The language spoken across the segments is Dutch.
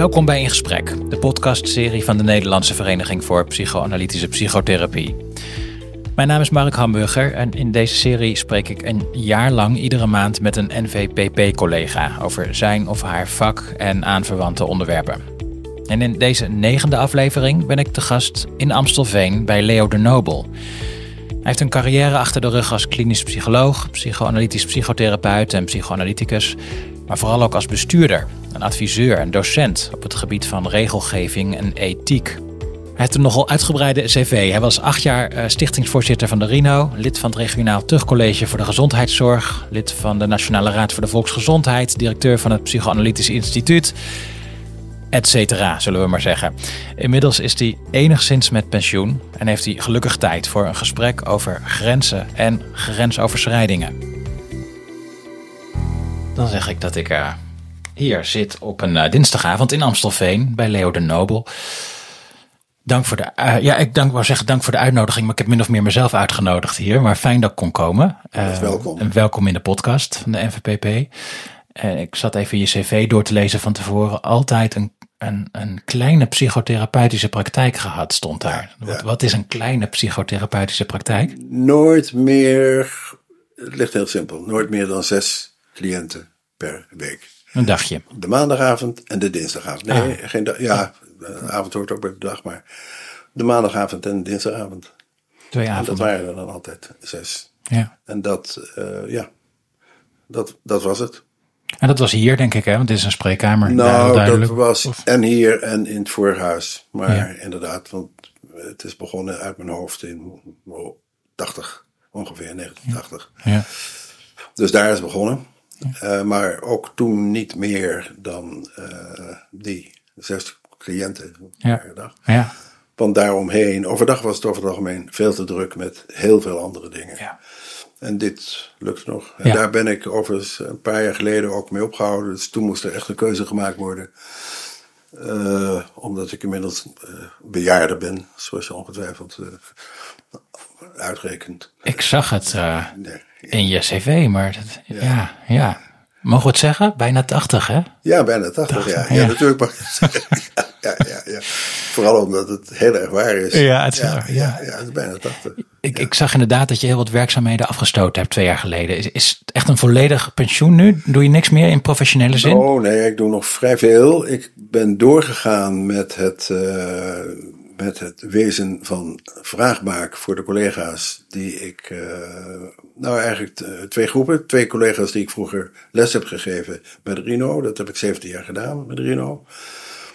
Welkom bij In Gesprek, de podcastserie van de Nederlandse Vereniging voor Psychoanalytische Psychotherapie. Mijn naam is Mark Hamburger en in deze serie spreek ik een jaar lang iedere maand met een NVPP-collega over zijn of haar vak en aanverwante onderwerpen. En in deze negende aflevering ben ik te gast in Amstelveen bij Leo de Nobel. Hij heeft een carrière achter de rug als klinisch psycholoog, psychoanalytisch psychotherapeut en psychoanalyticus, maar vooral ook als bestuurder, adviseur en docent op het gebied van regelgeving en ethiek. Hij heeft een nogal uitgebreide cv. Hij was acht jaar eh, stichtingsvoorzitter van de RINO, lid van het regionaal Terugcollege voor de Gezondheidszorg, lid van de Nationale Raad voor de Volksgezondheid, directeur van het Psychoanalytisch Instituut, et cetera, zullen we maar zeggen. Inmiddels is hij enigszins met pensioen en heeft hij gelukkig tijd voor een gesprek over grenzen en grensoverschrijdingen. Dan zeg ik dat ik uh, hier zit op een uh, dinsdagavond in Amstelveen bij Leo de Nobel. Dank voor de, uh, ja, ik dank, wou zeggen dank voor de uitnodiging, maar ik heb min of meer mezelf uitgenodigd hier. Maar fijn dat ik kon komen. welkom. En welkom in de podcast van de NVPP. ik zat even je cv door te lezen van tevoren. Altijd een een, een kleine psychotherapeutische praktijk gehad, stond daar. Ja, Wat, wat, is een kleine psychotherapeutische praktijk? Nooit meer, het ligt heel simpel, nooit meer dan zes cliënten per week. Een dagje. De maandagavond en de dinsdagavond. Nee, ah. geen dag. Ja, de avond hoort ook bij de dag, maar de maandagavond en de dinsdagavond. Twee avonden. En dat waren er dan altijd zes. Ja. En dat, uh, ja, dat, dat was het. En dat was hier, denk ik, hè? Want dit is een spreekkamer. Nou, dat was en hier en in het voorhuis. Maar ja. inderdaad, want het is begonnen uit mijn hoofd in oh, 80, ongeveer 1980. Ja. Dus daar is het begonnen. Uh, maar ook toen niet meer dan uh, die zes cliënten ja. per dag. Ja. Want daaromheen, overdag was het over het algemeen veel te druk met heel veel andere dingen. Ja. En dit lukt nog. En Ja. daar ben ik overigens een paar jaar geleden ook mee opgehouden. Dus toen moest er echt een keuze gemaakt worden. Eh, omdat ik inmiddels uh, bejaarder ben, zoals je ongetwijfeld uh, uitrekent. Ik zag het Nee. In je cv, maar dat, ja. ja, Mogen we het zeggen? Bijna 80, hè? Ja, bijna 80, ja. Ja, ja. natuurlijk mag je het zeggen. ja, ja, ja. Vooral omdat het heel erg waar is. Ja, het is ja, ja, ja. ja, het is bijna 80. Ik, ik zag inderdaad dat je heel wat werkzaamheden afgestoten hebt twee jaar geleden. Is, is het echt een volledig pensioen nu? Doe je niks meer in professionele zin? Oh nee, ik doe nog vrij veel. Ik ben doorgegaan met het, uh, met het wezen van vraagbaak voor de collega's die ik. Uh, nou, eigenlijk uh, twee groepen. Twee collega's die ik vroeger les heb gegeven de Rino. Dat heb ik 17 jaar gedaan met Rino.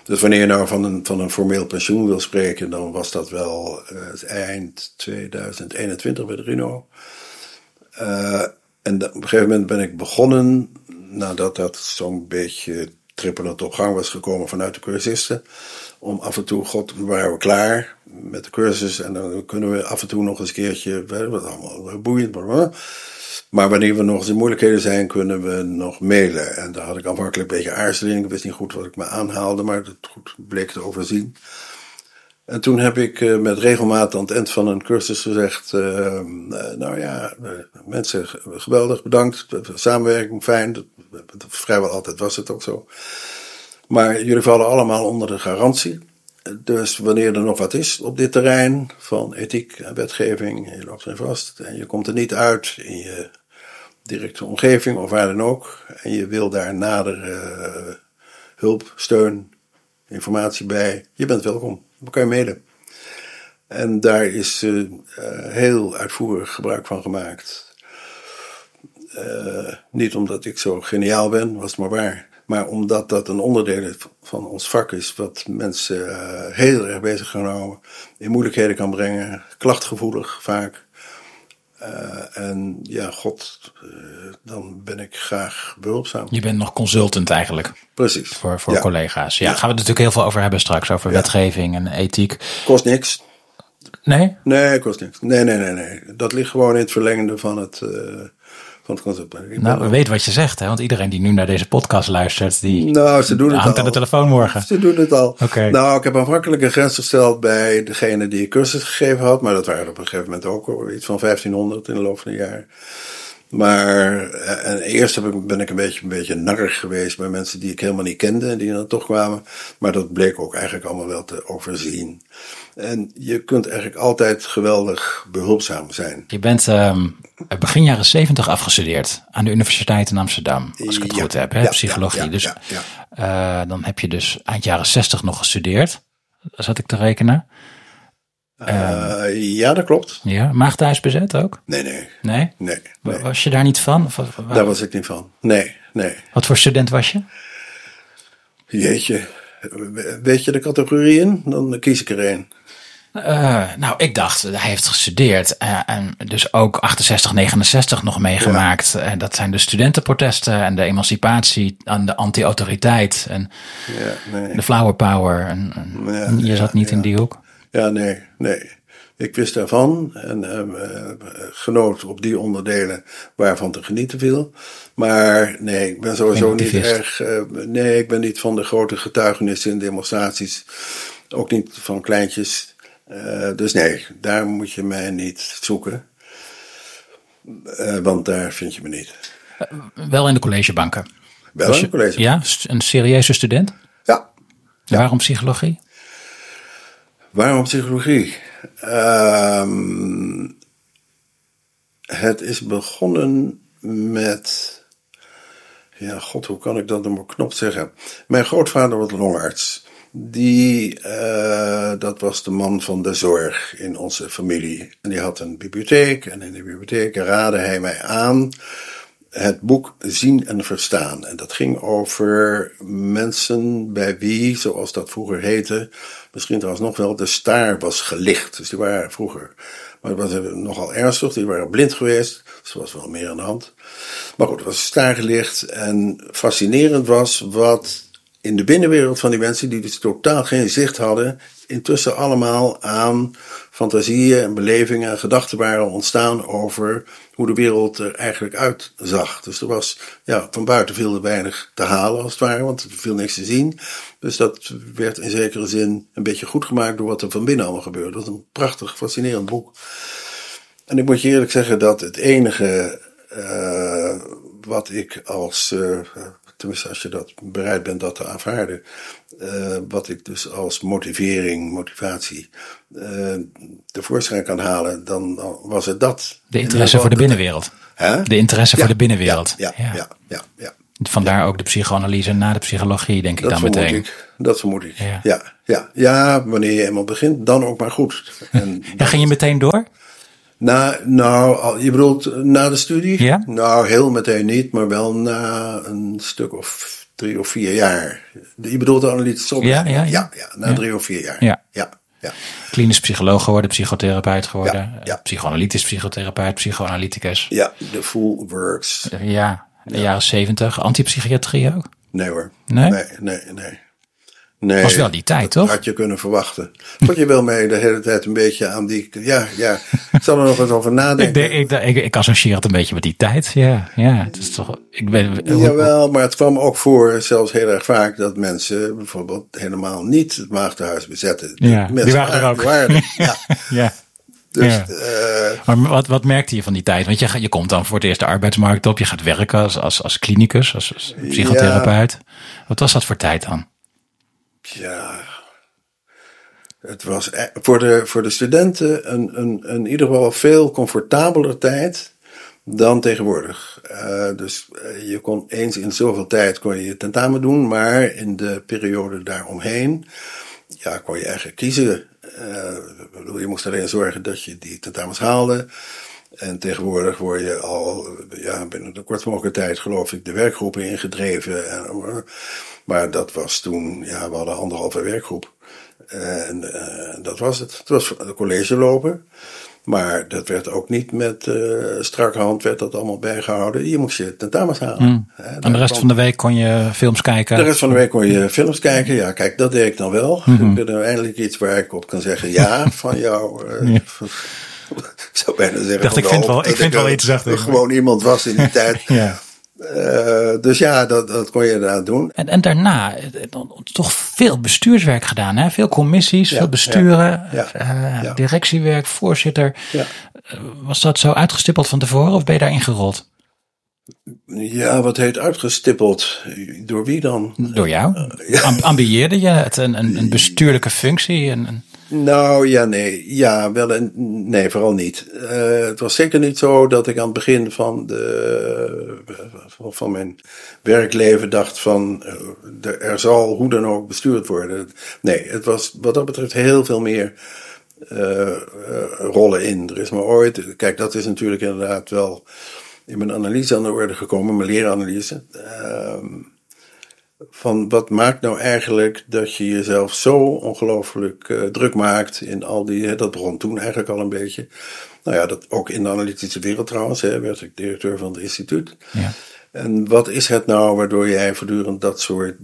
Dus wanneer je nou van een, van een formeel pensioen wil spreken, dan was dat wel eind 2021 bij de Rino. en op een gegeven moment ben ik begonnen, nadat dat zo'n beetje trippelend op gang was gekomen vanuit de cursisten. Om af en toe, god, waren we klaar met de cursus en dan kunnen we af en toe nog eens een keertje, wat allemaal boeiend, maar wanneer we nog eens in moeilijkheden zijn, kunnen we nog mailen. En daar had ik aanvankelijk een beetje aarzeling. Ik wist niet goed wat ik me aanhaalde, maar dat goed bleek te overzien. En toen heb ik uh, met regelmaat aan het eind van een cursus gezegd: uh, uh, Nou ja, mensen, geweldig, bedankt. Samenwerking, fijn. Dat, vrijwel altijd was het ook zo. Maar jullie vallen allemaal onder de garantie. Dus wanneer er nog wat is op dit terrein van ethiek en wetgeving, je loopt erin vast en je komt er niet uit in je directe omgeving of waar dan ook, en je wil daar nader uh, hulp, steun, informatie bij, je bent welkom. Dan kan je mailen. En daar is uh, heel uitvoerig gebruik van gemaakt. Uh, niet omdat ik zo geniaal ben, was het maar waar. Maar omdat dat een onderdeel van ons vak is, wat mensen uh, heel erg bezig gaan houden, in moeilijkheden kan brengen, klachtgevoelig vaak. Uh, en ja, god, uh, dan ben ik graag behulpzaam. Je bent nog consultant eigenlijk. Precies. Voor, voor ja. collega's. Ja, ja, gaan we het natuurlijk heel veel over hebben straks, over ja. wetgeving en ethiek. Kost niks. Nee? Nee, kost niks. Nee, nee, nee, nee. Dat ligt gewoon in het verlengende van het van het concept. Nou, we weten wat je zegt, hè? want iedereen die nu naar deze podcast luistert, die nou, ze doen het hangt al. aan de telefoon morgen. Ze doen het al. Okay. Nou, ik heb aanvankelijk een grens gesteld bij degene die cursus gegeven had, maar dat waren op een gegeven moment ook iets van 1500 in de loop van de jaar. Maar eh, en eerst heb ik, ben ik een beetje, een beetje narrig geweest bij mensen die ik helemaal niet kende en die dan toch kwamen. Maar dat bleek ook eigenlijk allemaal wel te overzien. En je kunt eigenlijk altijd geweldig behulpzaam zijn. Je bent ehm, begin jaren zeventig afgestudeerd aan de Universiteit in Amsterdam, als ik het Ja, goed heb, hè? ja, psychologie. ja, dus eh, dan heb je dus eind jaren zestig nog gestudeerd, zat ik te rekenen. Eh, ja, dat klopt. Ja, maagdhuis bezet ook? Nee, nee, Nee? nee. Wa- nee. Was je daar niet van? Of, Daar was ik niet van. Nee, nee. Wat voor student was je? Jeetje. Weet je de categorieën? Dan kies ik er één. Eh, nou, ik dacht, hij heeft gestudeerd eh, en dus ook 68, 69 nog meegemaakt. En dat zijn de studentenprotesten en de emancipatie aan de anti-autoriteit en Ja, nee. de flower power. En, en Ja, je zat niet in die hoek. Ja, nee, nee. Ik wist daarvan en eh, eh, genoot op die onderdelen waarvan te genieten viel. Maar nee, ik ben sowieso niet erg. eh, nee, ik ben niet van de grote getuigenissen in demonstraties. Ook niet van kleintjes. Eh, dus nee, daar moet je mij niet zoeken. Want daar vind je me niet. Wel in de collegebanken. Wel Was een je- college. Ja, een serieuze student. ja. Waarom psychologie? Waarom psychologie? Ehm, het is begonnen met. Ja, god, hoe kan ik dat een knop zeggen? Mijn grootvader was longarts. Die, eh, dat was de man van de zorg in onze familie. En die had een bibliotheek. En in de bibliotheek raadde hij mij aan het boek Zien en Verstaan. En dat ging over mensen bij wie, zoals dat vroeger heette, misschien trouwens nog wel, de staar was gelicht. Dus die waren vroeger, maar het was nogal ernstig, die waren blind geweest. Dus was wel meer aan de hand. Maar goed, het was staar gelicht. En fascinerend was wat in de binnenwereld van die mensen, die dus totaal geen zicht hadden, intussen allemaal aan fantasieën en belevingen en gedachten waren ontstaan over hoe de wereld er eigenlijk uitzag. Dus er was, ja, van buiten viel er weinig te halen als het ware, want er viel niks te zien. Dus dat werd in zekere zin een beetje goed gemaakt door wat er van binnen allemaal gebeurde. Dat was een prachtig, fascinerend boek. En ik moet je eerlijk zeggen dat het enige uh, wat ik als, uh, tenminste als je dat bereid bent dat te aanvaarden, uh, wat ik dus als motivering, motivatie uh, tevoorschijn kan halen, dan, was het dat. De interesse voor de binnenwereld. Hè? De interesse ja, voor de binnenwereld. Ja, ja, ja. ja, ja Vandaar ook de psychoanalyse na de psychologie, denk ik dat dan meteen. Ik, dat vermoed ik. Ja. Ja. Ja, ja. wanneer je eenmaal begint, dan ook maar goed. En ja, ging je meteen door? Na, nou, je bedoelt na de studie? Ja? Nou, heel meteen niet, maar wel na een stuk of drie of vier jaar. Je bedoelt de analytische ja, ja, ja, ja, ja, na ja. drie of vier jaar. Ja. ja, ja. Klinisch psycholoog geworden, psychotherapeut geworden, Ja, ja. psychoanalytisch psychotherapeut, psychoanalyticus. Ja, de full works. Ja, de jaren zeventig. Antipsychiatrie ook? Nee hoor. Nee? Nee, nee, nee. Nee. Was wel die tijd, dat toch? had je kunnen verwachten. Vond je wel mee de hele tijd een beetje aan die... Ja, ja. Ik zal er nog eens over nadenken. denk- ik, ik, ik associeer het een beetje met die tijd. Ja, ja het is toch. Ik ben, Jawel, maar het kwam ook voor, zelfs heel erg vaak, dat mensen bijvoorbeeld helemaal niet het maagdenhuis bezetten. Ja, die waren er ook. waren ja. ja. Dus, Ja. eh, Maar wat, wat merkte je van die tijd? Want je, je komt dan voor het eerst de arbeidsmarkt op. Je gaat werken als, als, als klinicus, als, als psychotherapeut. Wat was dat voor tijd dan? Ja, het was e- voor de, voor de studenten een, een, in ieder geval veel comfortabeler tijd dan tegenwoordig. Eh, dus eh, je kon eens in zoveel tijd kon je je tentamen doen, maar in de periode daaromheen, ja, kon je eigenlijk kiezen. Eh, je moest alleen zorgen dat je die tentamens haalde. En tegenwoordig word je al ja, binnen de kort mogelijke tijd, geloof ik, de werkgroepen ingedreven. En, maar dat was toen, ja, we hadden anderhalve werkgroep. En uh, dat was het. Het was de college lopen. Maar dat werd ook niet met uh, strakke hand werd dat allemaal bijgehouden. Je moest je tentamens halen. Mm. En de rest kwam... van de week kon je films kijken? De rest van de week kon je films kijken. Ja, kijk, dat deed ik dan wel. Mm -hmm. Ik ben er eindelijk iets waar ik op kan zeggen ja van jou. Uh, ja. Ik zou bijna zeggen. Dacht, ik vind wel, ik vind wel iets. Dacht ik gewoon iemand was in die tijd. ja. Uh, dus ja, dat, dat kon je inderdaad doen. En, en daarna toch veel bestuurswerk gedaan, hè? Veel commissies, ja, veel besturen, ja, ja, uh, directiewerk, voorzitter. Was dat zo uitgestippeld van tevoren of ben je daarin gerold? Ja, wat heet uitgestippeld? Door wie dan? Door jou? Am- Ambieerde je het een, een, een bestuurlijke functie? Een, een- Nou ja, nee. Ja, wel en nee, vooral niet. Eh, het was zeker niet zo dat ik aan het begin van, de, van- mijn werkleven dacht van eh, er zal hoe dan ook bestuurd worden. Nee, het was wat dat betreft heel veel meer eh, rollen in. Er is maar ooit, kijk, dat is natuurlijk inderdaad wel in mijn analyse aan de orde gekomen, mijn leeranalyse. Ehm, van wat maakt nou eigenlijk dat je jezelf zo ongelooflijk eh, druk maakt in al die, hè, dat begon toen eigenlijk al een beetje. Nou ja, dat ook in de analytische wereld trouwens, hè, werd ik directeur van het instituut. ja. En wat is het nou waardoor jij voortdurend dat soort,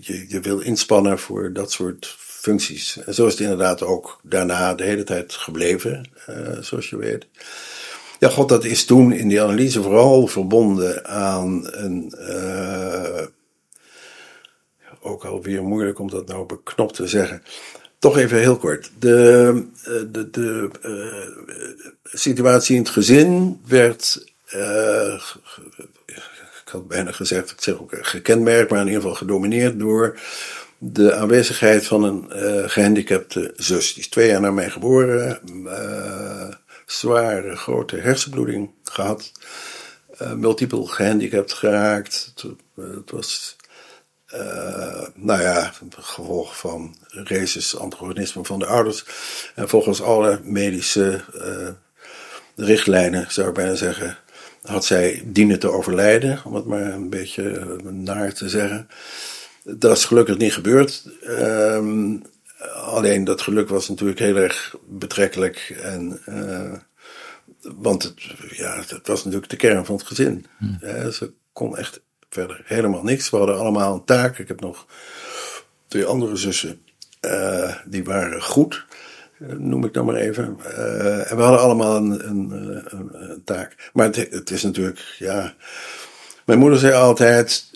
je, je wil inspannen voor dat soort functies. En zo is het inderdaad ook daarna de hele tijd gebleven, eh, zoals je weet. Ja, god, dat is toen in die analyse vooral verbonden aan een, eh, ook alweer moeilijk om dat nou beknopt te zeggen. Toch even heel kort. De, eh, de, de eh, situatie in het gezin werd, eh, ik had bijna gezegd, ik zeg ook gekenmerkt, maar in ieder geval gedomineerd door de aanwezigheid van een eh, gehandicapte zus. Die is twee jaar na mij geboren, zware grote hersenbloeding gehad, eh multiple gehandicapt geraakt. Het was eh, nou ja, gevolg van races, antagonisme van de ouders. En volgens alle medische eh, richtlijnen, zou ik bijna zeggen, had zij dienen te overlijden, om het maar een beetje eh, naar te zeggen. Dat is gelukkig niet gebeurd. Ehm, alleen dat geluk was natuurlijk heel erg betrekkelijk. En, want het, ja, het was natuurlijk de kern van het gezin. Eh, ze kon echt verder helemaal niks. We hadden allemaal een taak. Ik heb nog twee andere zussen. eh, die waren goed, eh, noem ik dan maar even. Eh, en we hadden allemaal een, een, een, taak. Maar het, het is natuurlijk, ja. Mijn moeder zei altijd,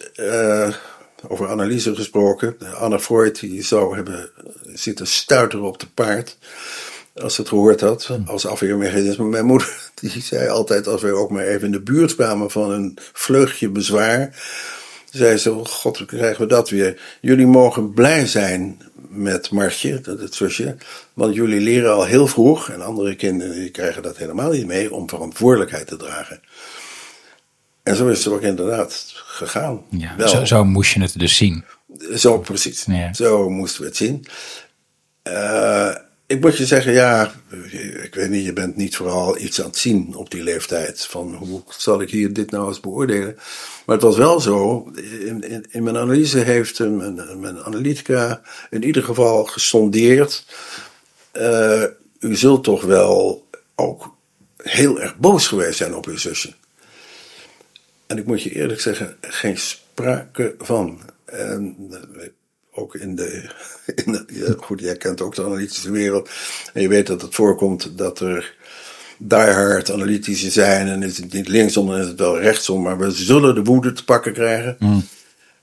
over analyse gesproken. Anna Freud die zou hebben zitten stuiteren op de paard. Als ze het gehoord had, als afweermechanisme. Mijn moeder die zei altijd, als wij ook maar even in de buurt kwamen van een vleugje bezwaar. Zei ze, oh god, hoe krijgen we dat weer? Jullie mogen blij zijn met Martje, dat het zusje. Want jullie leren al heel vroeg, en andere kinderen die krijgen dat helemaal niet mee, om verantwoordelijkheid te dragen. En zo is het ook inderdaad gegaan. Ja, Wel. zo, zo moest je het dus zien. Zo precies. Ja. Zo moesten we het zien. Eh, ik moet je zeggen, ja, ik weet niet, je bent niet vooral iets aan het zien op die leeftijd. Van hoe zal ik hier dit nou eens beoordelen? Maar het was wel zo, in, in, mijn analyse heeft mijn, mijn analytica in ieder geval gesondeerd. eh, u zult toch wel ook heel erg boos geweest zijn op uw zusje. En ik moet je eerlijk zeggen, geen sprake van. En eh, ook in de, in de- goed, jij kent ook de analytische wereld. En je weet dat het voorkomt dat er diehard analytici zijn. En is het niet linksom, dan is het wel rechtsom. Maar we zullen de woede te pakken krijgen.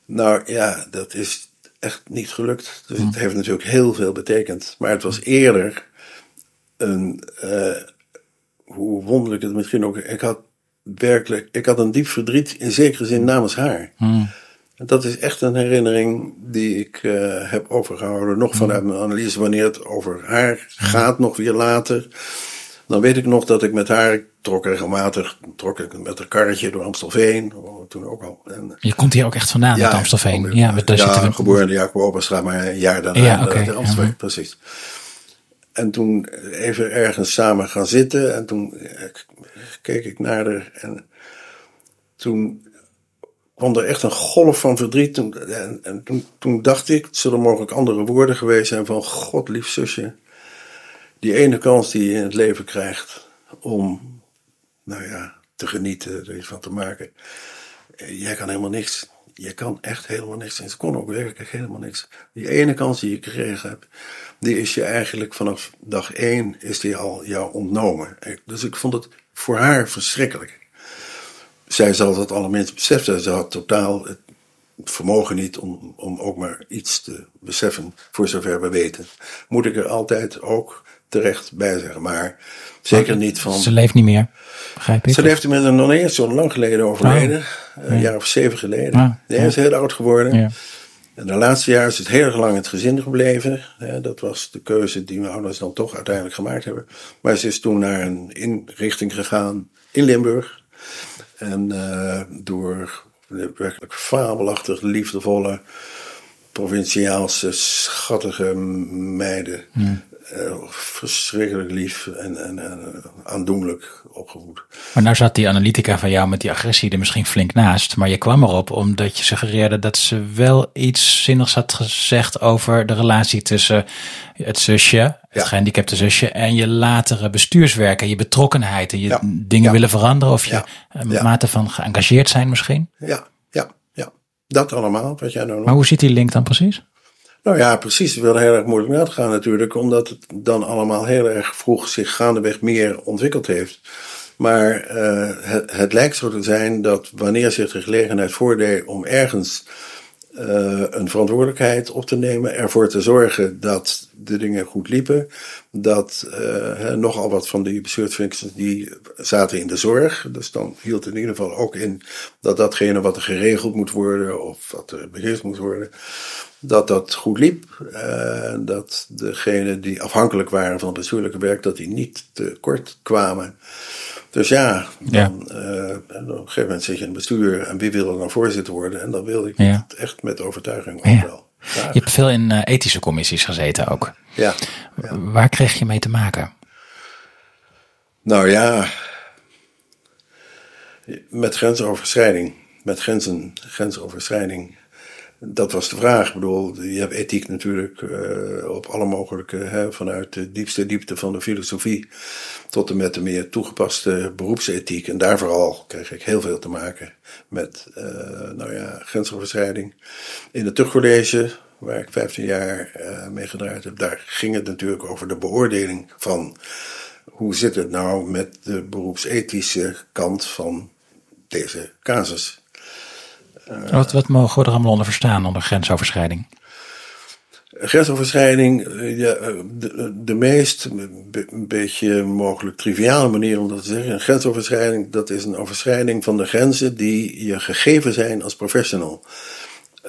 Nou ja, dat is echt niet gelukt. Dus het heeft natuurlijk heel veel betekend. Maar het was eerder een, eh, hoe wonderlijk het misschien ook. Ik had werkelijk, ik had een diep verdriet in zekere zin namens haar. En Dat is echt een herinnering die ik eh, heb overgehouden, nog vanuit mijn analyse, wanneer het over haar gaat, nog weer later. Dan weet ik nog dat ik met haar, ik trok regelmatig, trok ik met een karretje door Amstelveen, oh, toen ook al. En, Je komt hier ook echt vandaan, uit Amstelveen. ik- Ja, daar ja, zitten we. geboren in de maar een jaar daarna Ja, in Amstelveen, ja. precies. En toen even ergens samen gaan zitten en toen eh, keek ik naar haar en toen kwam er echt een golf van verdriet. Toen, en en toen, toen dacht ik, het zullen mogelijk andere woorden geweest zijn van God lief zusje. Die ene kans die je in het leven krijgt om, nou ja, te genieten, er iets van te maken. Eh, Jij kan helemaal niks. Je kan echt helemaal niks. En ze kon ook werkelijk helemaal niks. Die ene kans die je gekregen hebt, die is je eigenlijk vanaf dag één is die al jou ontnomen. Dus ik vond het voor haar verschrikkelijk. Zij zal dat allerminst beseffen. Ze had totaal het vermogen niet om, om ook maar iets te beseffen, voor zover we weten. Moet ik er altijd ook terecht bij zeggen. Maar zeker niet van. Ze leeft niet meer, begrijp ik. Ze leeft nog niet eens zo lang geleden overleden. Oh, Een jaar of zeven geleden. Ah, ja. is heel oud geworden. Ja. En de laatste jaar is het heel erg lang in het gezin gebleven. dat was de keuze die mijn ouders dan toch uiteindelijk gemaakt hebben. Maar ze is toen naar een inrichting gegaan in Limburg. En uh, door werkelijk fabelachtig liefdevolle, provinciaalse, schattige meiden. Uh, verschrikkelijk lief en, en, en, aandoenlijk opgevoed. Maar nou zat die analytica van jou met die agressie er misschien flink naast. Maar je kwam erop omdat je suggereerde dat ze wel iets zinnigs had gezegd over de relatie tussen het zusje, het gehandicapte zusje, en je latere bestuurswerk en je betrokkenheid en je dingen willen veranderen of je mate van geëngageerd zijn misschien. Ja, ja, ja. Dat allemaal, wat jij nou Maar hoe ziet die link dan precies? Nou ja, precies. Het wil heel erg moeilijk uitgaan natuurlijk, omdat het dan allemaal heel erg vroeg zich gaandeweg meer ontwikkeld heeft. Maar uh, het, het, lijkt zo te zijn dat wanneer zich de gelegenheid voordeed om ergens uh, een verantwoordelijkheid op te nemen, ervoor te zorgen dat de dingen goed liepen, dat uh, nogal wat van die bestuursfuncties die zaten in de zorg. Dus dan hield in ieder geval ook in dat datgene wat er geregeld moet worden of wat er beheerst moet worden, dat dat goed liep. Uh, dat degenen die afhankelijk waren van het bestuurlijke werk, dat die niet tekort kwamen. Dus ja, dan, ja. Uh, op een gegeven moment zit je in het bestuur en wie wil er dan voorzitter worden? En dan wil ik ja. het echt met overtuiging ook ja. wel. Je hebt veel in uh, ethische commissies gezeten ook. Ja. Waar kreeg je mee te maken? Nou ja, met grensoverschrijding. Met grenzen, grensoverschrijding dat was de vraag. Ik bedoel, je hebt ethiek natuurlijk uh, op alle mogelijke, hè, vanuit de diepste diepte van de filosofie tot en met de meer toegepaste beroepsethiek. En daar vooral kreeg ik heel veel te maken met, uh, nou ja, grensoverschrijding. In het Tugcollege, waar ik 15 jaar uh, mee gedraaid heb, daar ging het natuurlijk over de beoordeling van hoe zit het nou met de beroepsethische kant van deze casus. Wat, wat mogen we er allemaal onder verstaan, onder grensoverschrijding? Grensoverschrijding, eh, eh, de, de meest een beetje mogelijk triviale manier om dat te zeggen. Een grensoverschrijding, dat is een overschrijding van de grenzen die je gegeven zijn als professional.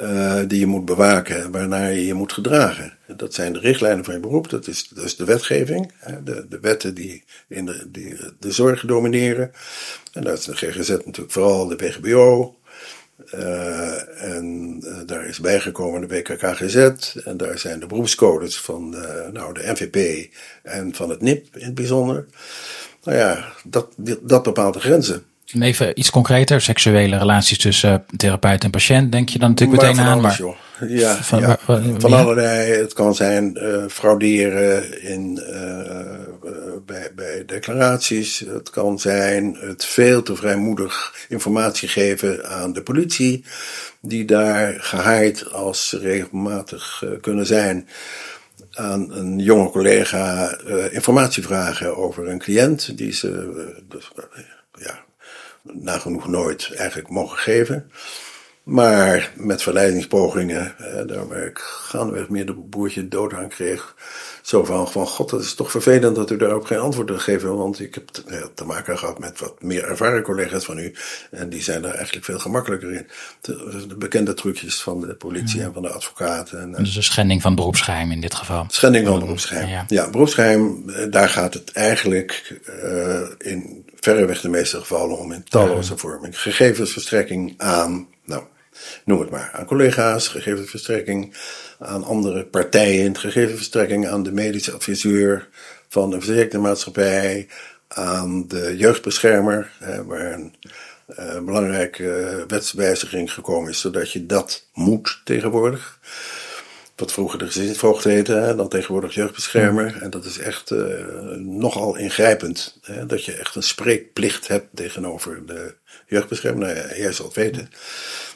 Uh, die je moet bewaken, waarnaar je je moet gedragen. Dat zijn de richtlijnen van je beroep, dat is, dat is de wetgeving, de, de wetten die, in de, die de zorg domineren. En dat is de GGZ natuurlijk vooral, de WGBO, uh, en uh, daar is bijgekomen de WKKGZ en daar zijn de beroepscodes van uh, nou, de NVP en van het NIP in het bijzonder. Nou ja, dat, dat bepaalt de grenzen. Even iets concreter, seksuele relaties tussen therapeut en patiënt, denk je dan natuurlijk meteen aan. maar Ja, van, ja, van allerlei. Het kan zijn frauderen in bij, bij declaraties. Het kan zijn het veel te vrijmoedig informatie geven aan de politie, die daar gehaaid als regelmatig uh, kunnen zijn aan een jonge collega uh, informatie vragen over een cliënt die ze dus, ja, nagenoeg nooit eigenlijk mogen geven. Maar met verleidingspogingen, daar waar ik gaandeweg meer de boertje dood aan kreeg, zo van, van, god, dat is toch vervelend dat u daarop geen antwoord wil geven. Want ik heb te, maken gehad met wat meer ervaren collega's van u. En die zijn daar eigenlijk veel gemakkelijker in. De, de bekende trucjes van de politie en van de advocaten. En, dus een schending van beroepsgeheim in dit geval. Schending van beroepsgeheim. Ja, ja beroepsgeheim, eh, daar gaat het eigenlijk uh, in verreweg de meeste gevallen om in talloze vorming. Gegevensverstrekking aan, nou, noem het maar, aan collega's, gegevensverstrekking aan andere partijen, gegevensverstrekking aan de medische adviseur van de verzekerde maatschappij, aan de jeugdbeschermer, waar een uh, belangrijke wetswijziging gekomen is, zodat je dat moet tegenwoordig. Wat vroeger de gezinsvoogd heette, dan tegenwoordig jeugdbeschermer. En dat is echt uh, nogal ingrijpend. Hè, dat je echt een spreekplicht hebt tegenover de jeugdbeschermer. Nou ja, jij zal het weten.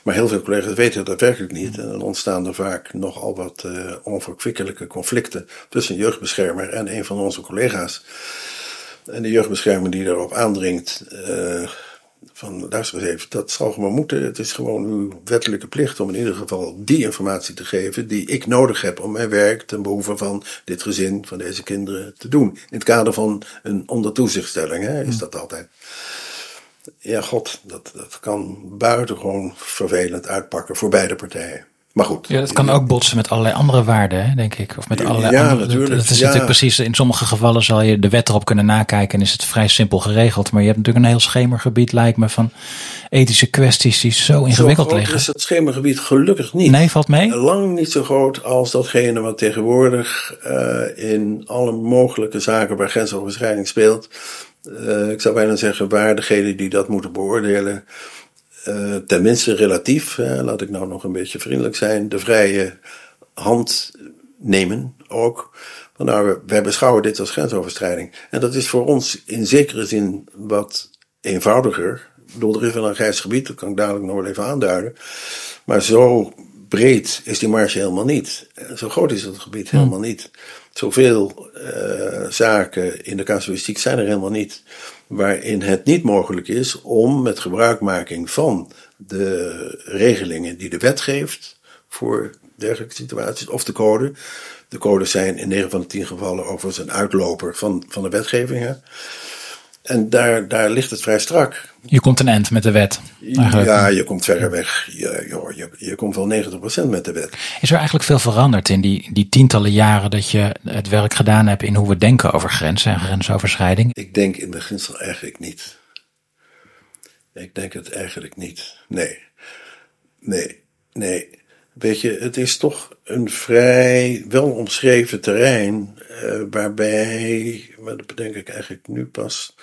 Maar heel veel collega's weten dat werkelijk niet. En dan ontstaan er vaak nogal wat uh, onverkwikkelijke conflicten tussen een jeugdbeschermer en een van onze collega's. En de jeugdbeschermer die daarop aandringt, uh, van luister eens even, dat zal gewoon moeten. Het is gewoon uw wettelijke plicht om in ieder geval die informatie te geven die ik nodig heb om mijn werk ten behoeve van dit gezin, van deze kinderen te doen. In het kader van een ondertoezichtstelling hè, is dat altijd. Ja, god, dat, dat kan buitengewoon vervelend uitpakken voor beide partijen. Maar goed. Ja, dat kan ook botsen met allerlei andere waarden, hè, denk ik. Of met allerlei Ja, andere, natuurlijk, Dat is ja. natuurlijk precies, in sommige gevallen zal je de wet erop kunnen nakijken en is het vrij simpel geregeld. Maar je hebt natuurlijk een heel schemergebied, lijkt me, van ethische kwesties die zo ingewikkeld liggen. is het schemergebied gelukkig niet. Nee, valt mee? Lang niet zo groot als datgene wat tegenwoordig eh, in alle mogelijke zaken waar grensoverschrijding speelt. Eh, ik zou bijna zeggen waar degene die dat moeten beoordelen, eh, tenminste relatief, laat ik nou nog een beetje vriendelijk zijn, de vrije hand nemen ook. Van nou, we- wij beschouwen dit als grensoverschrijding. En dat is voor ons in zekere zin wat eenvoudiger. Ik bedoel, er is wel een grijs gebied, dat kan ik dadelijk nog wel even aanduiden. Maar zo breed is die marge helemaal niet. Zo groot is het gebied helemaal niet. Zoveel eh, zaken in de casuïstiek zijn er helemaal niet. Waarin het niet mogelijk is om met gebruikmaking van de regelingen die de wet geeft voor dergelijke situaties, of de code. De codes zijn in 9 van de 10 gevallen overigens een uitloper van, van de wetgeving. En daar, daar ligt het vrij strak. Je komt een eind met de wet. Eigenlijk. Ja, je komt verder weg. Je, joh, je, je komt wel 90% met de wet. Is er eigenlijk veel veranderd in die, die tientallen jaren dat je het werk gedaan hebt in hoe we denken over grenzen en grensoverschrijding? Ik denk in beginsel eigenlijk niet. Ik denk het eigenlijk niet. Nee. Nee. Nee. Weet je, het is toch een vrij wel omschreven terrein. Eh, waarbij, maar dat bedenk ik eigenlijk nu pas.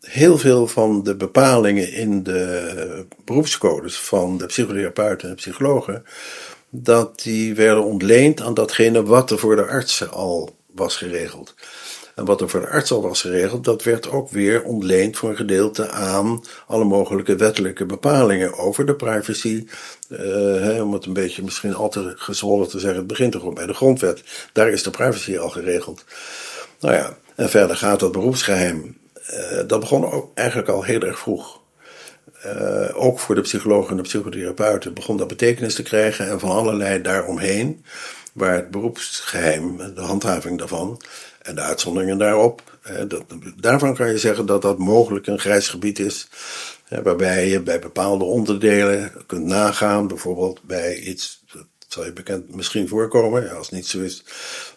Heel veel van de bepalingen in de beroepscodes van de psychotherapeuten en psychologen. dat die werden ontleend aan datgene wat er voor de artsen al was geregeld. En wat er voor de arts al was geregeld, dat werd ook weer ontleend voor een gedeelte aan alle mogelijke wettelijke bepalingen over de privacy. Eh, hè, om het een beetje misschien al te gezwollen te zeggen, het begint toch bij de grondwet. Daar is de privacy al geregeld. Nou ja, en verder gaat dat beroepsgeheim. eh, dat begon ook eigenlijk al heel erg vroeg. Eh, ook voor de psychologen en de psychotherapeuten begon dat betekenis te krijgen en van allerlei daaromheen, waar het beroepsgeheim, de handhaving daarvan en de uitzonderingen daarop, dat, daarvan kan je zeggen dat dat mogelijk een grijs gebied is, waarbij je bij bepaalde onderdelen kunt nagaan, bijvoorbeeld bij iets, dat zal je bekend misschien voorkomen, als het niet zo is,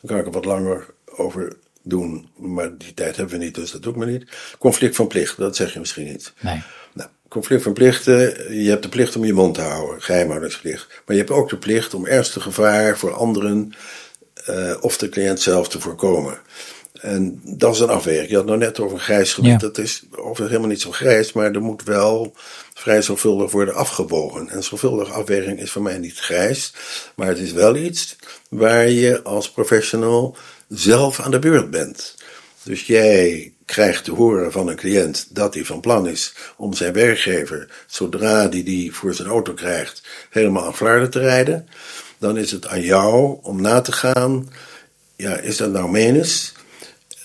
dan kan ik er wat langer over doen, maar die tijd hebben we niet, dus dat doe ik maar niet. Conflict van plicht, dat zeg je misschien niet. Nee. Nou, conflict van plichten, je hebt de plicht om je mond te houden, geheimhoudingsplicht. Maar je hebt ook de plicht om ernstig gevaar voor anderen eh, of de cliënt zelf te voorkomen. En dat is een afweging. Je had nou net over een grijs gebied. Ja. Dat is overigens helemaal niet zo grijs, maar er moet wel vrij zorgvuldig worden afgewogen. En zorgvuldige afweging is voor mij niet grijs, maar het is wel iets waar je als professional zelf aan de beurt bent. Dus jij krijgt te horen van een cliënt dat hij van plan is om zijn werkgever, zodra hij die voor zijn auto krijgt, helemaal aan flarden te rijden. Dan is het aan jou om na te gaan, ja, is dat nou menens?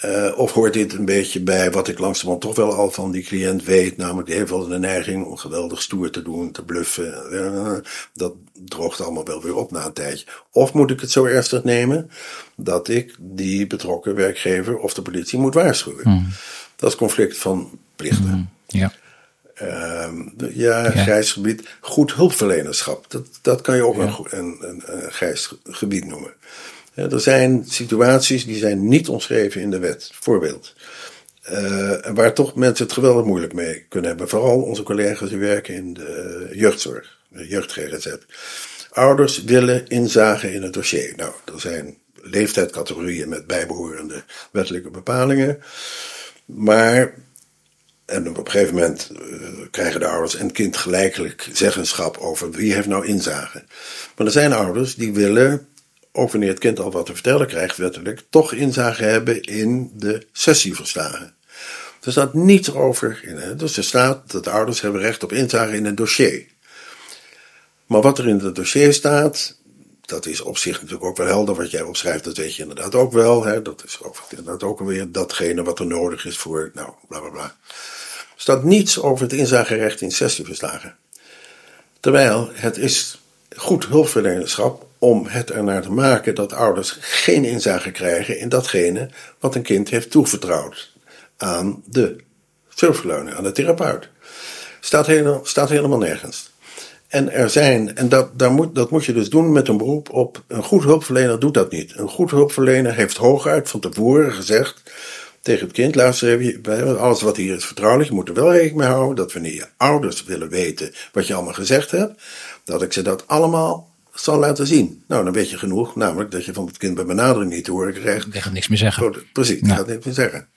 Eh, of hoort dit een beetje bij wat ik langzamerhand toch wel al van die cliënt weet, namelijk die heeft wel de neiging om geweldig stoer te doen, te bluffen. Dat droogt allemaal wel weer op na een tijdje. Of moet ik het zo ernstig nemen dat ik die betrokken werkgever of de politie moet waarschuwen? Dat is conflict van plichten. Ja. Ehm, ja, grijs gebied. Goed hulpverlenerschap. Dat, dat kan je ook een, een, een, een grijs gebied noemen. Ja, er zijn situaties die zijn niet omschreven in de wet. Voorbeeld. Eh, waar toch mensen het geweldig moeilijk mee kunnen hebben. Vooral onze collega's die werken in de jeugdzorg, de jeugd-GGZ. Ouders willen inzagen in het dossier. Nou, er zijn leeftijdscategorieën met bijbehorende wettelijke bepalingen. Maar en op een gegeven moment eh, krijgen de ouders en het kind gelijkelijk zeggenschap over wie heeft nou inzage. Maar er zijn ouders die willen, ook wanneer het kind al wat te vertellen krijgt wettelijk, toch inzage hebben in de sessieverslagen. Er staat niets over in. Dus er staat dat de ouders hebben recht op inzage in een dossier. Maar wat er in het dossier staat, dat is op zich natuurlijk ook wel helder. Wat jij opschrijft, dat weet je inderdaad ook wel. Hè? Dat is inderdaad ook alweer datgene wat er nodig is voor, nou, bla bla bla. Staat niets over het inzagerecht in sessieverslagen. Terwijl het is goed hulpverlenerschap om het ernaar te maken dat ouders geen inzage krijgen in datgene wat een kind heeft toevertrouwd aan de hulpverlener, aan de therapeut. Staat, helemaal, staat helemaal nergens. En er zijn, en dat, daar moet, dat moet je dus doen met een beroep op. Een goed hulpverlener doet dat niet. Een goed hulpverlener heeft hooguit van tevoren gezegd tegen het kind: luister even, alles wat hier is vertrouwelijk, je moet er wel rekening mee houden dat wanneer je ouders willen weten wat je allemaal gezegd hebt, dat ik ze dat allemaal zal laten zien. Nou, dan weet je genoeg, namelijk dat je van het kind bij benadering niet te horen krijgt. Ik gaat niks meer zeggen. Precies, ik gaat niks meer zeggen.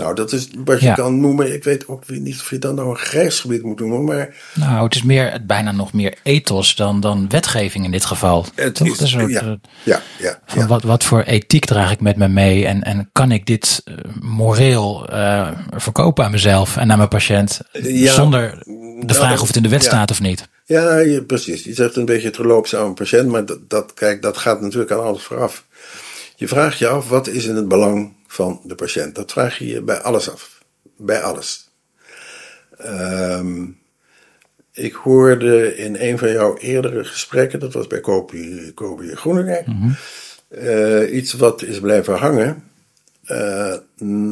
Nou, dat is wat je kan noemen. Ik weet ook niet of je dan nou een grijs gebied moet noemen, maar. Nou, het is meer, bijna nog meer ethos dan, dan wetgeving in dit geval. Het is, is soort, ja, ja, ja, Wat, wat voor ethiek draag ik met me mee en, en kan ik dit uh, moreel uh, verkopen aan mezelf en aan mijn patiënt zonder de nou, vraag of het in de wet staat of niet? Ja, je, precies. Je zegt een beetje het geloop aan een patiënt, maar dat, dat, kijk, dat gaat natuurlijk aan alles vooraf. Je vraagt je af, wat is in het belang van de patiënt? Dat vraag je je bij alles af. Bij alles. Um, ik hoorde in een van jouw eerdere gesprekken, dat was bij Kopi, Kopi Groenekerk, mm uh, iets wat is blijven hangen. Uh,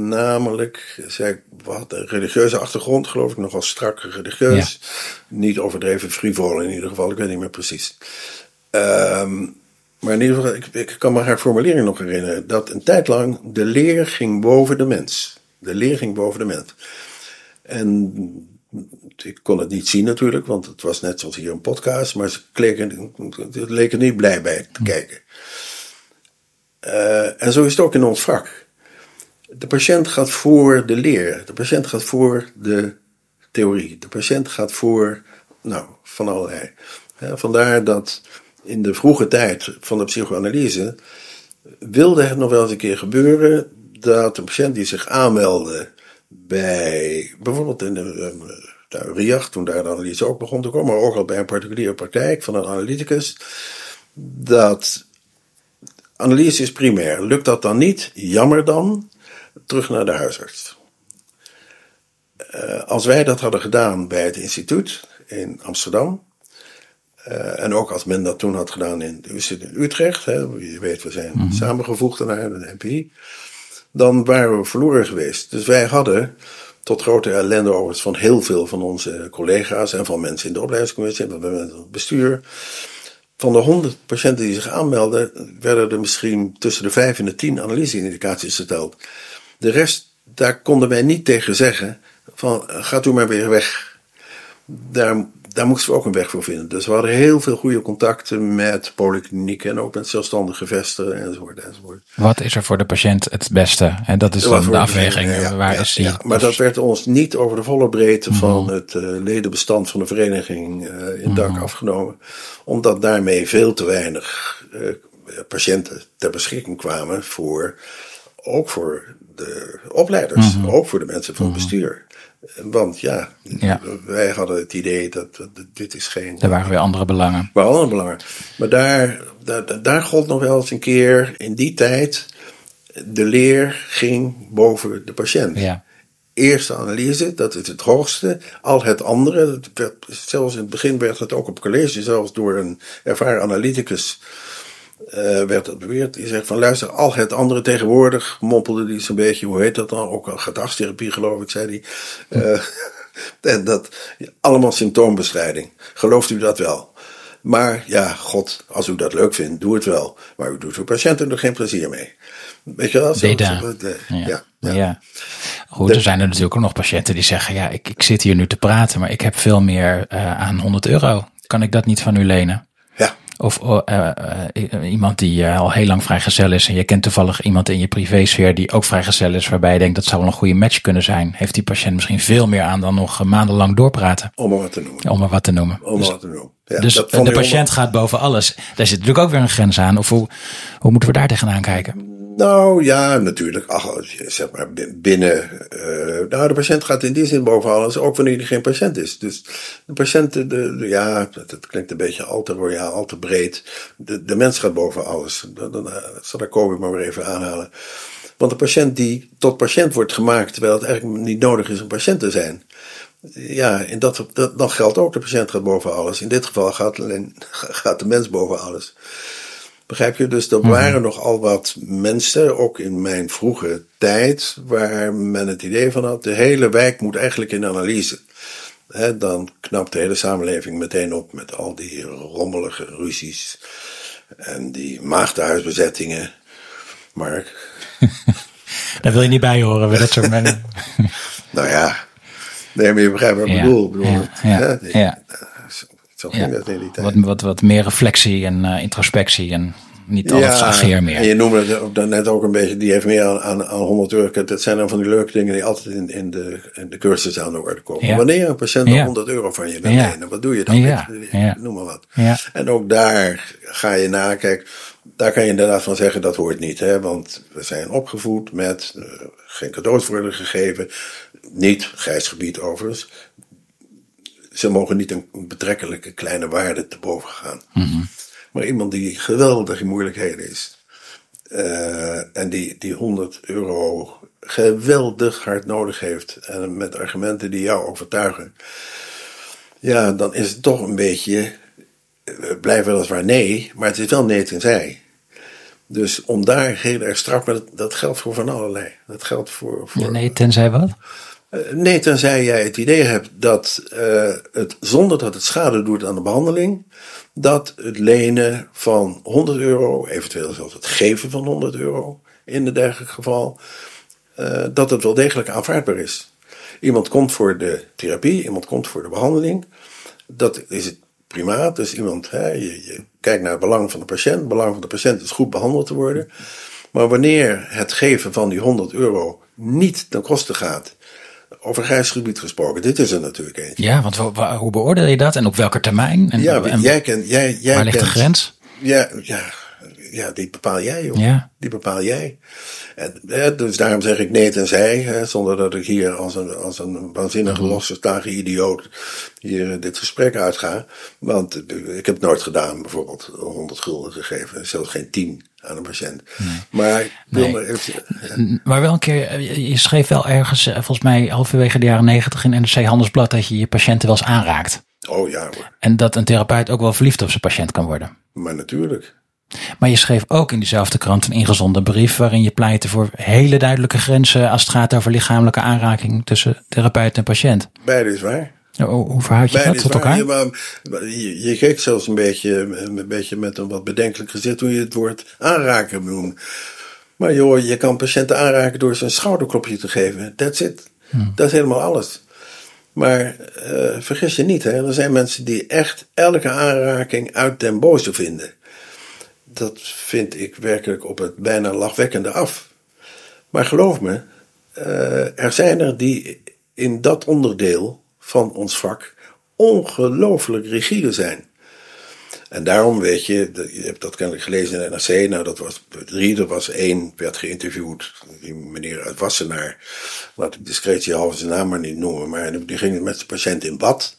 namelijk, zei wat een religieuze achtergrond, geloof ik, nogal strak religieus. Ja. Niet overdreven frivol in ieder geval, ik weet niet meer precies. Um, maar in ieder geval, ik, ik kan me haar formulering nog herinneren. Dat een tijd lang de leer ging boven de mens. De leer ging boven de mens. En ik kon het niet zien natuurlijk, want het was net zoals hier een podcast. Maar ze leken, leken niet blij bij te kijken. Uh, en zo is het ook in ons vak. De patiënt gaat voor de leer. De patiënt gaat voor de theorie. De patiënt gaat voor, nou, van allerlei. vandaar dat in de vroege tijd van de psychoanalyse wilde het nog wel eens een keer gebeuren dat een patiënt die zich aanmeldde bij bijvoorbeeld in de, de RIAG, toen daar de analyse ook begon te komen, maar ook al bij een particuliere praktijk van een analyticus, dat analyse is primair. Lukt dat dan niet? Jammer dan, terug naar de huisarts. Uh, als wij dat hadden gedaan bij het instituut in Amsterdam, uh, en ook als men dat toen had gedaan in, in Utrecht, hè, je weet, we zijn mm-hmm. samengevoegd naar de NPI, dan waren we verloren geweest. Dus wij hadden, tot grote ellende overigens van heel veel van onze collega's en van mensen in de opleidingscommissie en van het bestuur, van de 100 patiënten die zich aanmelden, werden er misschien tussen de 5 en de 10 analyseindicaties geteld. De rest, daar konden wij niet tegen zeggen van gaat u maar weer weg. Daar daar moesten we ook een weg voor vinden. Dus we hadden heel veel goede contacten met polyklinieken en ook met zelfstandige vestigingen enzovoort, enzovoort. Wat is er voor de patiënt het beste? En dat is dan de afweging. waar is die? maar dat werd ons niet over de volle breedte van mhm. het uh, ledenbestand van de vereniging uh, in dank mhm. afgenomen. Omdat daarmee veel te weinig uh, patiënten ter beschikking kwamen voor, ook voor de opleiders, mhm. ook voor de mensen van het bestuur. Want ja, ja, wij hadden het idee dat, dat, dit is geen... Er waren weer andere belangen. Maar andere belangen. Maar daar, daar, daar gold nog wel eens een keer in die tijd... de leer ging boven de patiënt. Ja. Eerste analyse, dat is het hoogste. Al het andere, werd, zelfs in het begin werd het ook op college... zelfs door een ervaren analyticus uh, werd dat beweerd. Die zegt van luister, al het andere tegenwoordig, mompelde die zo'n beetje, hoe heet dat dan? Ook een gedragstherapie geloof ik, zei hij. Uh, en dat, allemaal symptoombestrijding. Gelooft u dat wel? Maar ja, god, als u dat leuk vindt, doe het wel. Maar u doet uw patiënten er geen plezier mee. Weet je wel? Zo, zo, ja. Ja, ja. Goed, er zijn er natuurlijk ook nog patiënten die zeggen: Ja, ik, ik zit hier nu te praten, maar ik heb veel meer uh, aan 100 euro. Kan ik dat niet van u lenen? Of uh, uh, iemand die al heel lang vrijgezel is en je kent toevallig iemand in je privésfeer die ook vrijgezel is, waarbij je denkt dat zou wel een goede match kunnen zijn. Heeft die patiënt misschien veel meer aan dan nog maandenlang doorpraten? Om maar wat te noemen. Om maar wat te noemen. Om dus, wat te noemen. Ja, dus de patiënt gaat boven alles. Daar zit natuurlijk ook weer een grens aan. Of hoe, hoe moeten we daar tegenaan kijken? Nou ja, natuurlijk. Ach, zeg maar binnen. Uh, nou, de patiënt gaat in die zin boven alles, ook wanneer hij geen patiënt is. Dus de patiënt, de, ja, dat, klinkt een beetje al te royaal, al te breed. De, de mens gaat boven alles. Dan, dan zal ik Kobe maar weer even aanhalen. Want de patiënt die tot patiënt wordt gemaakt, terwijl het eigenlijk niet nodig is om patiënt te zijn. Ja, in dat, dat, dan geldt ook de patiënt gaat boven alles. In dit geval gaat, alleen, gaat de mens boven alles. Begrijp je? Dus er mhm. waren nogal wat mensen, ook in mijn vroege tijd, waar men het idee van had: de hele wijk moet eigenlijk in analyse. dan knapt de hele samenleving meteen op met al die rommelige ruzies en die maagdenhuisbezettingen. Mark. Daar wil je niet bij horen, dat soort mensen. nou ja, nee, maar je begrijpt wat ik bedoel. bedoel ja, ja. Zo ging dat in die tijd. Wat, wat, wat meer reflectie en uh, introspectie en niet alles ageer meer. En je noemde het net ook een beetje, die heeft meer aan, aan, aan 100 euro. Dat zijn dan van die leuke dingen die altijd in, in, de, in de cursus aan de orde komen. Wanneer een patiënt ja. 100 euro van je wil lenen, wat doe je dan? Met, noem maar wat. En ook daar ga je na, kijk, daar kan je inderdaad van zeggen dat hoort niet. Hè? Want we zijn opgevoed met uh, geen cadeaus worden gegeven. Niet, grijs gebied overigens. Ze mogen niet een betrekkelijke kleine waarde te boven gaan. Maar iemand die geweldig in moeilijkheden is. Uh, en die, die 100 euro geweldig hard nodig heeft. En met argumenten die jou overtuigen. Ja, dan is het toch een beetje. Blijven weliswaar nee, maar het is wel nee tenzij. Dus om daar heel erg strak, maar dat, dat geldt voor van allerlei. Dat geldt voor. voor ja, nee, tenzij wat? Uh, nee, tenzij jij het idee hebt dat uh, het zonder dat het schade doet aan de behandeling, dat het lenen van 100 euro, eventueel zelfs het geven van 100 euro in een dergelijk geval, uh, dat het wel degelijk aanvaardbaar is. Iemand komt voor de therapie, iemand komt voor de behandeling. Dat is het primaat. Dus iemand, je, je kijkt naar het belang van de patiënt. Het belang van de patiënt is goed behandeld te worden. Maar wanneer het geven van die 100 euro niet ten koste gaat over grijs gebied gesproken. Dit is er natuurlijk eentje. Ja, want hoe beoordeel je dat en op welke termijn? En, ja, jij kent, jij, jij waar ligt de grens? Ja, ja, ja, die bepaal jij, joh. Ja. Die bepaal jij. En, dus daarom zeg ik nee tenzij, hè, zonder dat ik hier als een, als een waanzinnig mm -hmm. idioot hier dit gesprek uitga. Want ik heb het nooit gedaan, bijvoorbeeld 100 gulden gegeven, zelfs geen 10 aan een patiënt. Maar, maar wel een keer, je schreef wel ergens, eh, volgens mij halverwege de jaren negentig in NRC Handelsblad, dat je je patiënten wel eens aanraakt. Oh ja hoor. En dat een therapeut ook wel verliefd op zijn patiënt kan worden. Maar natuurlijk. Maar je schreef ook in diezelfde krant een ingezonden brief waarin je pleitte voor hele duidelijke grenzen als het gaat over lichamelijke aanraking tussen therapeut en patiënt. Beide is waar. Hoe verhoud je dat tot elkaar? Je, je, keek zelfs een beetje, een beetje met een wat bedenkelijk gezicht toen je het woord aanraken noemde. Maar joh, je kan patiënten aanraken door ze een schouderklopje te geven. That's it. Hmm. Dat is helemaal alles. Maar uh, vergis je niet, hè? er zijn mensen die echt elke aanraking uit den boze vinden. Dat vind ik werkelijk op het bijna lachwekkende af. Maar geloof me, uh, er zijn er die in dat onderdeel van ons vak ongelooflijk rigide zijn. En daarom weet je, je hebt dat kennelijk gelezen in de NRC, nou dat was drie, er was één, werd geïnterviewd, die meneer uit Wassenaar, laat ik discretie halve zijn naam maar niet noemen, maar die ging met zijn patiënt in bad.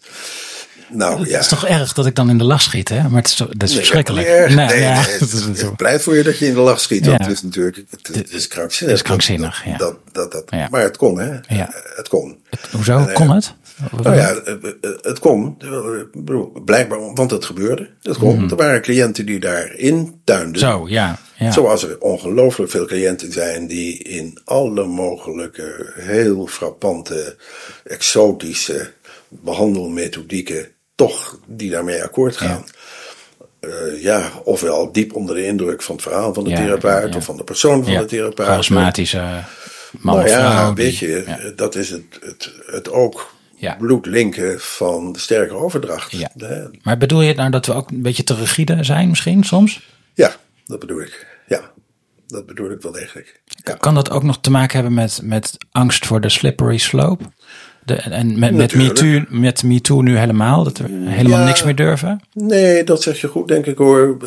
Nou, het is toch erg dat ik dan in de lach schiet, hè? Maar het is, dat is nee, verschrikkelijk. Nee, nee, ja. het, ik pleit voor je dat je in de lach schiet. Want het is natuurlijk, het, is krankzinnig. Het is krankzinnig, ja. Dat, dat, dat, Maar het kon, hè? Ja. Het kon. hoezo kon het? Nou ja, het kon. Blijkbaar, want het gebeurde. Het kon. Mhm. Er waren cliënten die daarin tuinden. Zo, ja. ja. Zoals er ongelooflijk veel cliënten zijn die in alle mogelijke, heel frappante, exotische behandelmethodieken toch die daarmee akkoord gaan. Ja. Uh, ja, ofwel diep onder de indruk van het verhaal van de therapeut of van de persoon van de therapeut. Charismatische man nou ja, weet je, dat is het, het, het ook bloedlinken van de sterke overdracht. Ja. Maar bedoel je nou dat we ook een beetje te rigide zijn misschien soms? Ja, dat bedoel ik. Ja, dat bedoel ik wel degelijk. Kan dat ook nog te maken hebben met, met angst voor de slippery slope? De, en met, met, MeToo, met MeToo nu helemaal? Dat we helemaal niks meer durven? Nee, dat zeg je goed, denk ik hoor.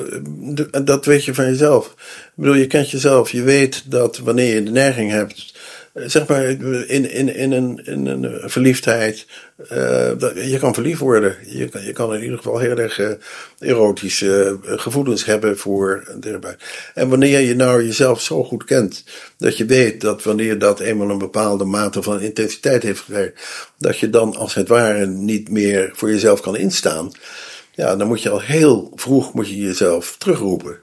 Dat weet je van jezelf. Ik bedoel, je kent jezelf. Je weet dat wanneer je de neiging hebt zeg maar, in, in, in, een, in een verliefdheid. Uh, je kan verliefd worden. Je kan, je kan in ieder geval heel erg erotische gevoelens hebben voor een. En wanneer je nou jezelf zo goed kent, dat je weet dat wanneer dat eenmaal een bepaalde mate van intensiteit heeft gekregen, dat je dan als het ware niet meer voor jezelf kan instaan. Ja, dan moet je al heel vroeg moet je jezelf terugroepen.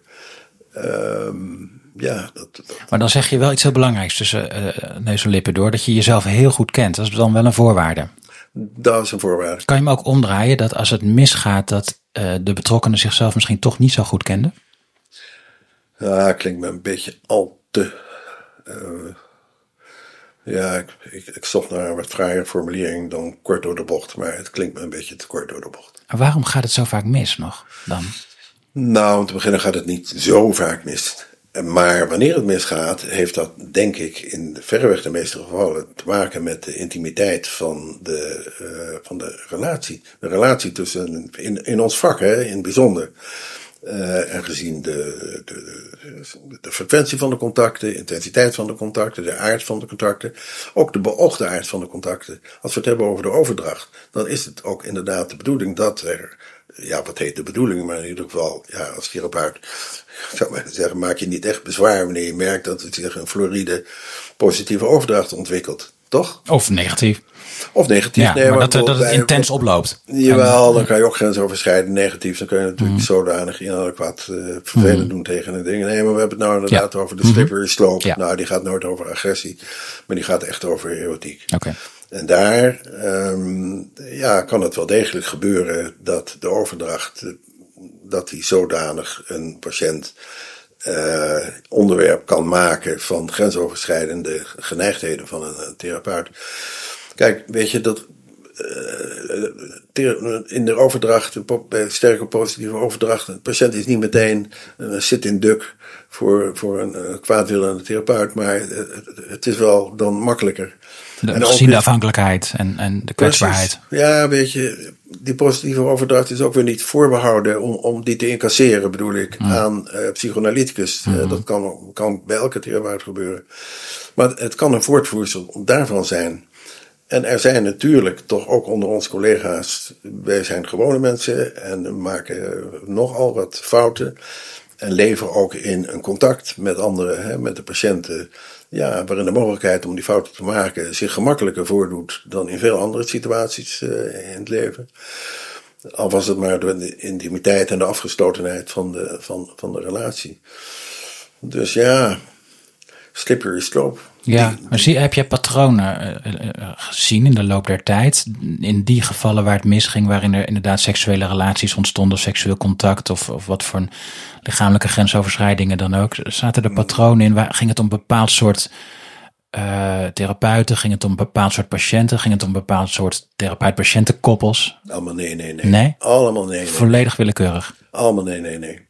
Ehm ja, dat, Maar dan zeg je wel iets heel belangrijks tussen uh, neus en lippen door. Dat je jezelf heel goed kent. Dat is dan wel een voorwaarde. Dat is een voorwaarde. Kan je hem ook omdraaien dat als het misgaat, dat uh, de betrokkenen zichzelf misschien toch niet zo goed kenden? Ja, klinkt me een beetje al te. Uh, ja, ik, ik, ik, zocht naar een wat fraaie formulering dan kort door de bocht. Maar het klinkt me een beetje te kort door de bocht. Waarom gaat het zo vaak mis nog dan? Nou, om te beginnen gaat het niet zo vaak mis. Maar wanneer het misgaat, heeft dat denk ik in verreweg de meeste gevallen te maken met de intimiteit van de, uh, van de relatie. De relatie tussen, in, in ons vak hè, in het bijzonder. Uh, en gezien de, de, de, frequentie van de contacten, de intensiteit van de contacten, de aard van de contacten, ook de beoogde aard van de contacten. Als we het hebben over de overdracht, dan is het ook inderdaad de bedoeling dat er ja, wat heet de bedoeling, maar in ieder geval, ja, als therapeut zou ik zeggen, maak je niet echt bezwaar wanneer je merkt dat het zich een floride positieve overdracht ontwikkelt. Toch? Of negatief. Of negatief. Ja, nee, maar dat, dat het intens oploopt. Jawel, dan kan je ook grensoverschrijdend negatief. Dan kun je natuurlijk mm. zodanig inadequaat uh, vervelend mm. doen tegen een ding. Nee, maar we hebben het nou inderdaad over de slippery slope. Ja. Nou, die gaat nooit over agressie. Maar die gaat echt over erotiek. Oké. En daar um, ja, kan het wel degelijk gebeuren dat de overdracht, dat die zodanig een patiënt uh, onderwerp kan maken van grensoverschrijdende geneigdheden van een, therapeut. Kijk, weet je dat in de overdracht, bij sterke positieve overdracht, de patiënt is niet meteen zit in duk voor, voor een kwaadwillende therapeut, maar het is wel dan makkelijker de, en gezien de afhankelijkheid en, en de kwetsbaarheid. Ja, weet je, die positieve overdracht is ook weer niet voorbehouden om, om die te incasseren, bedoel ik, mm. aan uh, psychoanalyticus. Mm -hmm. dat kan, kan bij elke therapeut gebeuren. Maar het kan een voortvoersel daarvan zijn. En er zijn natuurlijk toch ook onder ons collega's, wij zijn gewone mensen en maken nogal wat fouten. En leven ook in een contact met anderen, hè, met de patiënten ja, waarin de mogelijkheid om die fouten te maken zich gemakkelijker voordoet dan in veel andere situaties uh, in het leven. Al was het maar door de intimiteit en de afgestotenheid van de, van, van de relatie. Dus ja, slippery slope. Ja, maar zie, heb je patronen uh, gezien in de loop der tijd? In die gevallen waar het misging, waarin er inderdaad seksuele relaties ontstonden, seksueel contact of, of wat voor lichamelijke grensoverschrijdingen dan ook. Zaten er patronen in? Waar, ging het om een bepaald soort uh, therapeuten? Ging het om bepaald soort patiënten? Ging het om bepaald soort therapeut-patiëntenkoppels? Allemaal nee, nee, nee. Nee? Allemaal nee, nee. Volledig willekeurig? Allemaal nee, nee, nee.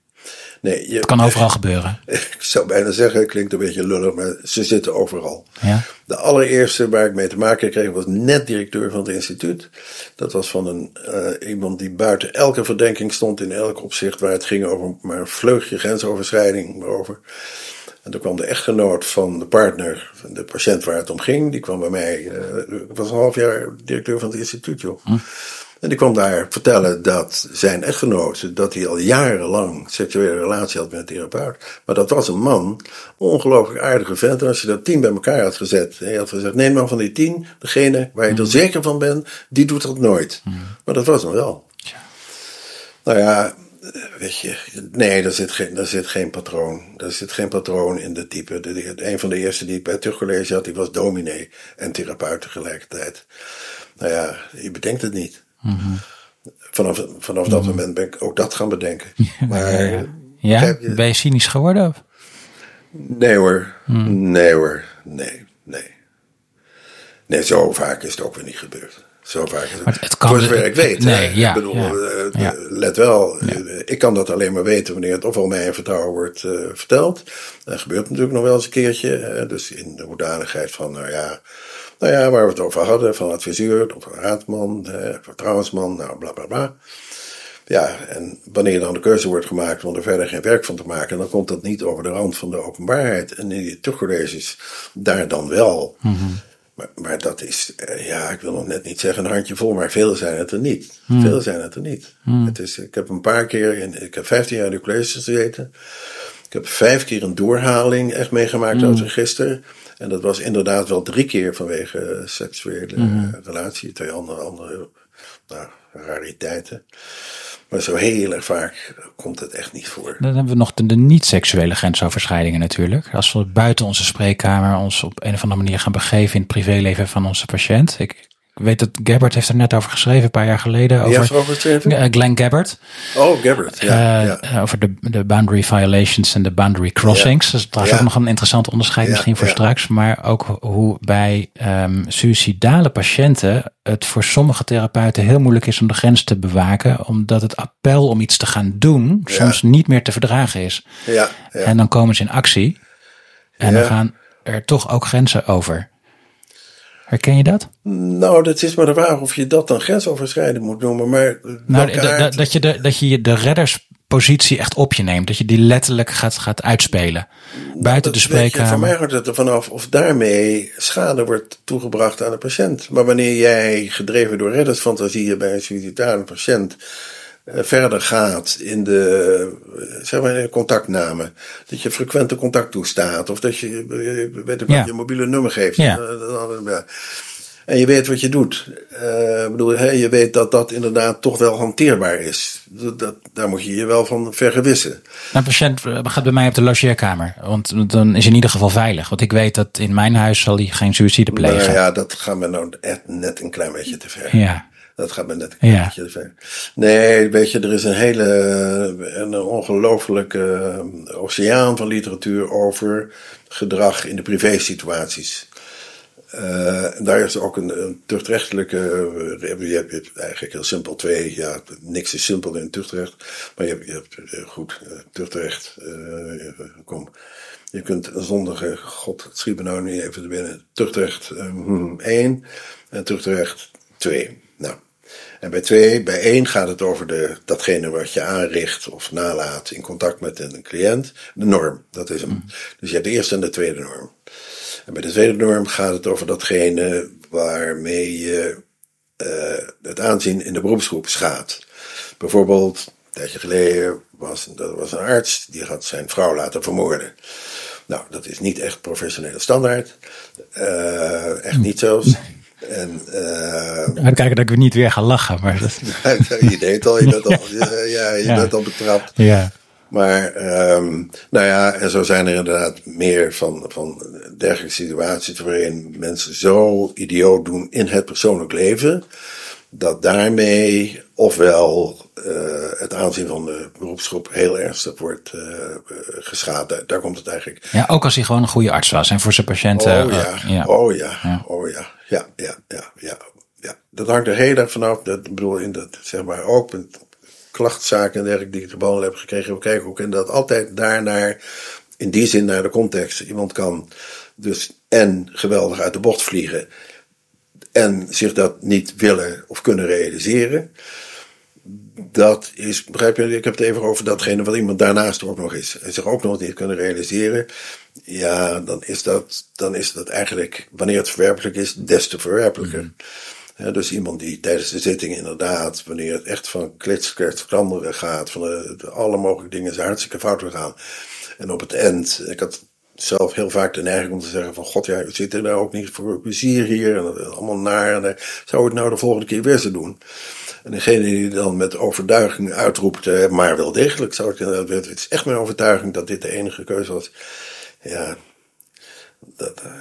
Nee, je, het kan overal gebeuren. Ik zou bijna zeggen, het klinkt een beetje lullig, maar ze zitten overal. Ja. De allereerste waar ik mee te maken kreeg was net directeur van het instituut. Dat was van een, uh, iemand die buiten elke verdenking stond in elk opzicht waar het ging over maar een vleugje grensoverschrijding. Over. En toen kwam de echtgenoot van de partner, van de patiënt waar het om ging, die kwam bij mij. Uh, ik was een half jaar directeur van het instituut, joh. Hm. En die kwam daar vertellen dat zijn echtgenoot, dat hij al jarenlang seksuele relatie had met een therapeut. Maar dat was een man, ongelooflijk aardige vent. En als je dat tien bij elkaar had gezet, en je had gezegd, neem maar van die tien, degene waar je er mm. zeker van bent, die doet dat nooit. Mm. Maar dat was hem wel. Ja. Nou ja, weet je, nee, daar zit, geen, daar zit geen patroon. Daar zit geen patroon in de type. De, een van de eerste die ik bij het terugcollege had, die was dominee en therapeut tegelijkertijd. Nou ja, je bedenkt het niet. Vanaf, vanaf dat mhm. moment ben ik ook dat gaan bedenken. maar, ja, je... ben je cynisch geworden? Nee hoor, mhm. nee hoor, nee, nee. Nee, zo vaak is het ook weer niet gebeurd. Zo vaak is het. Maar het kan, Voor zover ik weet. Nee, ja, ik bedoel, ja, uh, let wel. Uh, ik kan dat alleen maar weten wanneer het ofwel mij in vertrouwen wordt uh, verteld. Dat gebeurt natuurlijk nog wel eens een keertje. dus in de hoedanigheid van, nou ja, Nou ja, waar we het over hadden, van adviseur, of raadman, vertrouwensman, nou bla bla bla. Ja, en wanneer dan de keuze wordt gemaakt om er verder geen werk van te maken, dan komt dat niet over de rand van de openbaarheid. En in die terugcolleges daar dan wel. maar, maar dat is, eh, ja, ik wil nog net niet zeggen een handje vol, maar veel zijn het er niet. Veel zijn het er niet. Het is, ik heb een paar keer, in, ik heb 15 jaar in de colleges gezeten. Ik heb vijf keer een doorhaling echt meegemaakt het register. En dat was inderdaad wel drie keer vanwege seksuele eh, relatie. Twee andere, andere nou, rariteiten. Maar zo heel erg vaak komt het echt niet voor. Dan hebben we nog de, de niet-seksuele grensoverschrijdingen natuurlijk. Als we buiten onze spreekkamer ons op een of andere manier gaan begeven in het privéleven van onze patiënt. Ik weet dat Gabbard heeft er net over geschreven, een paar jaar geleden. Over, geschreven? Eh, Glenn Gabbard. Oh, Gabbard. Ja, Eh, ja. eh, Over de, de boundary violations en de boundary crossings. Dat is ook nog een interessant onderscheid misschien voor straks. Maar ook hoe bij ehm suïcidale patiënten het voor sommige therapeuten heel moeilijk is om de grens te bewaken. Omdat het appel om iets te gaan doen soms niet meer te verdragen is. ja, ja. En dan komen ze in actie. En dan gaan er toch ook grenzen over. Herken je dat? Nou, dat is maar de vraag of je dat dan grensoverschrijdend moet noemen. Maar Nou, aard- dat, je de, dat je de redderspositie echt op je neemt. Dat je die letterlijk gaat, gaat uitspelen. Buiten de Dat weet je, Van mij hangt het er vanaf of daarmee schade wordt toegebracht aan de patiënt. Maar wanneer jij, gedreven door reddersfantasieën bij een suicidale patiënt, verder gaat in de, eh, zeg maar, in de contactname. Dat je frequente contact toestaat. Of dat je, eh, weet ik wat, Ja. je mobiele nummer geeft. Ja. Eh, ja. En je weet wat je doet. Eh, ik bedoel, hè, je weet dat dat inderdaad toch wel hanteerbaar is. Dat, dat, daar moet je je wel van vergewissen. Nou, Een patiënt eh, gaat bij mij op de logeerkamer. Want dan is hij in ieder geval veilig. Want ik weet dat in mijn huis zal hij geen suïcide plegen. Nou ja. ja, dat gaat me nou echt net een klein beetje te ver. Dat gaat me net een Ja. beetje ver. Nee, weet je, er is een hele, een ongelooflijke eh, oceaan van literatuur over gedrag in de privésituaties. En daar is ook een, een tuchtrechtelijke. eh, je hebt, je hebt eigenlijk heel simpel twee. Ja, niks is simpel in tuchtrecht. Maar je hebt, je hebt goed, tuchtrecht. kom. Je kunt een zondige. God, schiet me nou niet even te binnen. Tuchtrecht 1 en tuchtrecht 2. Nou. En bij twee, bij één gaat het over de, datgene wat je aanricht of nalaat in contact met een cliënt. De norm, dat is hem. Dus je hebt de eerste en de tweede norm. En bij de tweede norm gaat het over datgene waarmee je eh, het aanzien in de beroepsgroep schaadt. Bijvoorbeeld, een tijdje geleden was, dat was een arts die had zijn vrouw laten vermoorden. Nou, dat is niet echt professionele standaard. Eh, echt niet zelfs. En uh, Uitkijken dat ik niet weer ga lachen. Maar dat... je deed al, je bent al, ja, je Ja. bent al betrapt. ja. Maar, ehm, nou ja, en zo zijn er inderdaad meer van, van dergelijke situaties waarin mensen zo idioot doen in het persoonlijk leven, dat daarmee ofwel eh, het aanzien van de beroepsgroep heel ernstig wordt eh, geschaad. Daar, daar komt het eigenlijk. ja, ook als hij gewoon een goede arts was. En voor zijn patiënten. Oh ja, eh, ja. oh ja, Ja. oh ja, ja, ja, ja, ja, ja. Dat hangt er heel erg vanaf. Dat ik bedoel, in dat, zeg maar, ook met klachtzaken en dergelijke die ik te behandelen heb gekregen. We kijken ook inderdaad altijd daarnaar, in die zin naar de context. Iemand kan dus en geweldig uit de bocht vliegen en zich dat niet willen of kunnen realiseren. Dat is, begrijp je, ik heb het even over datgene wat iemand daarnaast ook nog is. En zich ook nog niet kunnen realiseren. Ja, dan is dat, dan is dat eigenlijk, wanneer het verwerpelijk is, des te verwerpelijker. Ja, dus iemand die tijdens de zitting inderdaad, wanneer het echt van klitsklets veranderen gaat, van de, de alle mogelijke dingen zijn hartstikke fout gegaan. En op het eind, ik had zelf heel vaak de neiging om te zeggen van god ja, u zit er nou ook niet voor plezier hier en dat is allemaal naar en eh, zou ik het nou de volgende keer weer zo doen? En degene die dan met overtuiging uitroept, eh, maar wel degelijk zou ik het is echt mijn overtuiging dat dit de enige keuze was. Ja, dat, eh,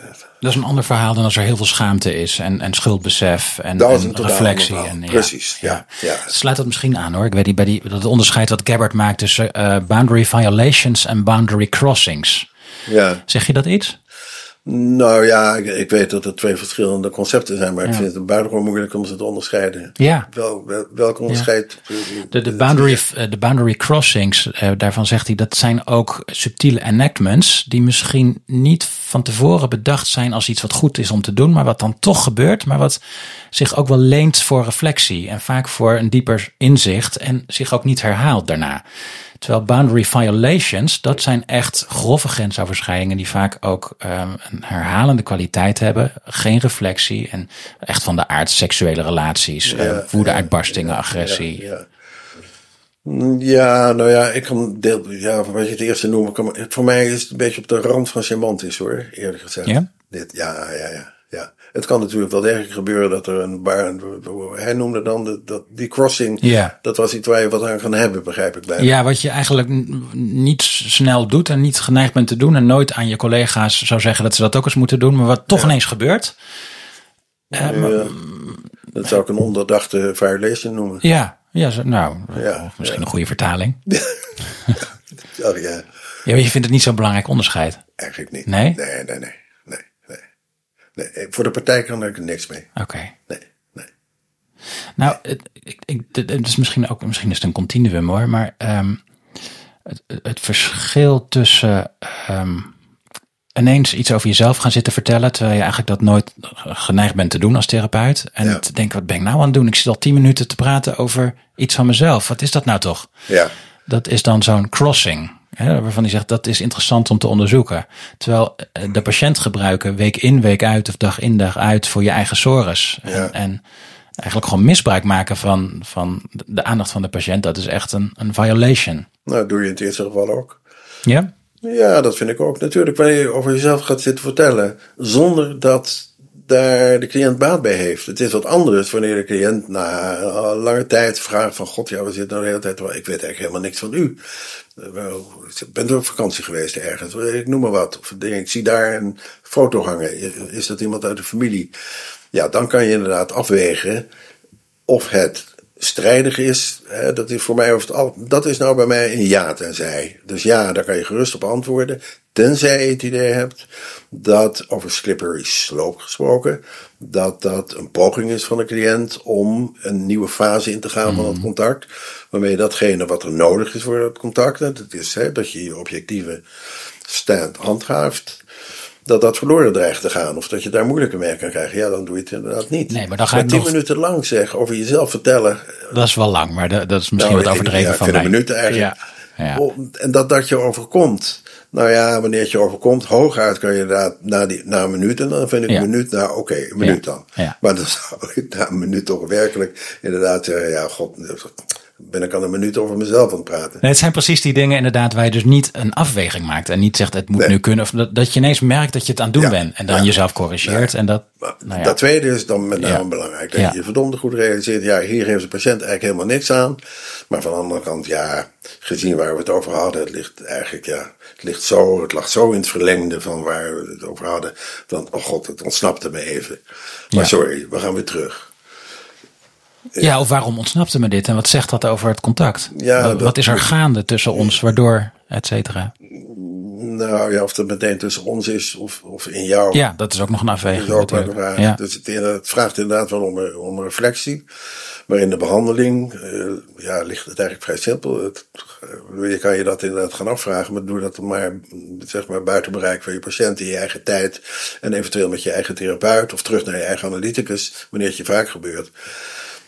Dat is een ander verhaal dan als er heel veel schaamte is en, en schuldbesef en, en reflectie. En, Precies, ja, ja. Sluit dat misschien aan hoor. Ik weet niet, bij die, dat onderscheid wat Gabbard maakt tussen eh, boundary violations en boundary crossings. ja. Zeg je dat iets? Nou ja, ik, ik weet dat er twee verschillende concepten zijn, maar ik vind het buitengewoon moeilijk om ze te onderscheiden. Ja. Wel, wel, welk onderscheid? De, de, boundary, eh, de boundary crossings, eh, daarvan zegt hij, dat zijn ook subtiele enactments die misschien niet van tevoren bedacht zijn als iets wat goed is om te doen, maar wat dan toch gebeurt, maar wat zich ook wel leent voor reflectie en vaak voor een dieper inzicht en zich ook niet herhaalt daarna. Terwijl boundary violations, dat zijn echt grove grensoverschrijdingen die vaak ook um, een herhalende kwaliteit hebben. Geen reflectie en echt van de aard seksuele relaties, ja, uh, woede-uitbarstingen, ja, agressie. Ja, ja, nou ja, ik kan deel, ja, wat je het eerste noemen, kan, voor mij is het een beetje op de rand van semantisch hoor, eerlijk gezegd. Ja? Dit, ja, ja, ja, ja. Het kan natuurlijk wel degelijk gebeuren dat er een bar, hij noemde dan de, dat, die crossing, ja. dat was iets waar je wat aan kan hebben, begrijp ik bij. Ja, wat je eigenlijk niet snel doet en niet geneigd bent te doen en nooit aan je collega's zou zeggen dat ze dat ook eens moeten doen, maar wat toch ja. ineens gebeurt. Ja, uh, dat zou ik een onderdachte violation noemen. Ja, ja nou, ja, misschien een goede vertaling. ja, ja. Ja, je vindt het niet zo'n belangrijk onderscheid? Eigenlijk niet. Nee, nee. nee, nee. Nee. Voor de partij kan ik er niks mee. Oké. Okay. Nee, nee. Nou, het, ik, ik, het is misschien ook, misschien is het een continuum hoor, maar um, het, het verschil tussen um, ineens iets over jezelf gaan zitten vertellen, terwijl je eigenlijk dat nooit geneigd bent te doen als therapeut. En ja. te denken, wat ben ik nou aan het doen? Ik zit al tien minuten te praten over iets van mezelf. Wat is dat nou toch? Ja. Dat is dan zo'n crossing. Hè, waarvan hij zegt dat is interessant om te onderzoeken. Terwijl de patiënt gebruiken week in, week uit of dag in, dag uit voor je eigen sores. Ja. En, en, eigenlijk gewoon misbruik maken van, van de aandacht van de patiënt, dat is echt een, een violation. Nou, doe je in het eerste geval ook. Ja? Ja, dat vind ik ook. Natuurlijk, wanneer je over jezelf gaat zitten vertellen, zonder dat daar de cliënt baat bij heeft. Het is wat anders wanneer de cliënt na lange tijd vraagt van... God, ja, we zitten nou de hele tijd... Ik weet eigenlijk helemaal niks van u. Ik ben op vakantie geweest ergens. Ik noem maar wat. Ik zie daar een foto hangen. Is dat iemand uit de familie? Ja, dan kan je inderdaad afwegen of het strijdig is, hè, dat is voor mij over het al, dat is nou bij mij een ja tenzij. Dus ja, daar kan je gerust op antwoorden. Tenzij je het idee hebt dat, over slippery slope gesproken, dat dat een poging is van de cliënt om een nieuwe fase in te gaan van het contact. Waarmee datgene wat er nodig is voor dat contact, dat is hè, dat je je objectieve stand handhaaft dat dat verloren dreigt te gaan. Of dat je daar moeilijker mee kan krijgen. Ja, dan doe je het inderdaad niet. Nee, maar dan ga maar je tien nog... minuten lang zeg, over jezelf vertellen. Dat is wel lang, maar dat, dat is misschien nou, wat overdreven ja, van mij. minuut eigenlijk. Ja. Ja. En dat dat je overkomt. Nou ja, wanneer het je overkomt, hooguit kan je inderdaad na, die, na een minuut. En dan vind ik Ja. een minuut, nou oké, een minuut dan. Maar dan zou ik na een minuut toch werkelijk inderdaad zeggen, ja god, ben ik al een minuut over mezelf aan het praten. Nee, het zijn precies die dingen inderdaad waar je dus niet een afweging maakt. En niet zegt het moet Nee. nu kunnen. Of dat, dat je ineens merkt dat je het aan het doen Ja. bent. En dan Ja. jezelf corrigeert. En dat, nou ja. Dat tweede is dan met name belangrijk. Dat je je verdomde goed realiseert. Ja, hier heeft de patiënt eigenlijk helemaal niks aan. Maar van de andere kant, ja, gezien waar we het over hadden. Het ligt eigenlijk, ja, het ligt zo, het lag zo in het verlengde van waar we het over hadden. Dan, oh god, het ontsnapte me even. Maar sorry, we gaan weer terug. Ja, of waarom ontsnapte me dit? En wat zegt dat over het contact? Ja, wat, dat- wat is er gaande tussen ons, waardoor, et cetera? Nou ja, of het meteen tussen ons is of, of in jou. Ja, dat is ook nog een Dat afweging is ook een. Ja. Dus het, het vraagt inderdaad wel om, om reflectie. Maar in de behandeling eh, ja, ligt het eigenlijk vrij simpel. Het, eh, je kan je dat inderdaad gaan afvragen, maar doe dat maar, zeg maar buiten bereik van je patiënt in je eigen tijd. En eventueel met je eigen therapeut of terug naar je eigen analyticus, wanneer het je vaak gebeurt.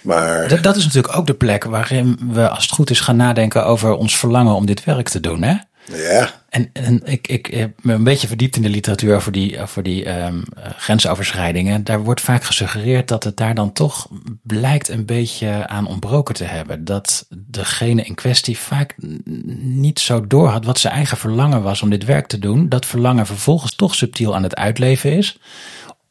Maar Dat, dat is natuurlijk ook de plek waarin we, als het goed is, gaan nadenken over ons verlangen om dit werk te doen. Hè? ja, En, en ik, ik heb me een beetje verdiept in de literatuur over die, over die ehm, eh, grensoverschrijdingen. Daar wordt vaak gesuggereerd dat het daar dan toch blijkt een beetje aan ontbroken te hebben. Dat degene in kwestie vaak niet zo doorhad wat zijn eigen verlangen was om dit werk te doen. Dat verlangen vervolgens toch subtiel aan het uitleven is.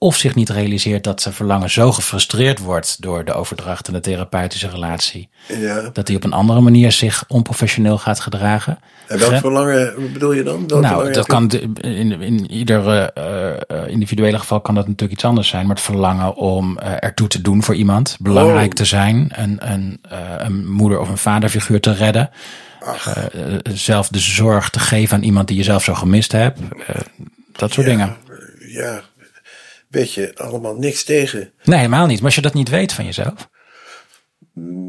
Of zich niet realiseert dat zijn verlangen zo gefrustreerd wordt door de overdracht en de therapeutische relatie. ja. Dat hij op een andere manier zich onprofessioneel gaat gedragen. En welk verlangen bedoel je dan? Welk nou, dat kan in, in ieder eh, individuele geval kan dat natuurlijk iets anders zijn. Maar het verlangen om eh, ertoe te doen voor iemand, belangrijk Oh. te zijn, een, een, een moeder of een vaderfiguur te redden, zelf de zorg te geven aan iemand die je zelf zo gemist hebt, dat soort Ja, dingen. ja, weet je, allemaal niks tegen. Nee, helemaal niet. Maar als je dat niet weet van jezelf.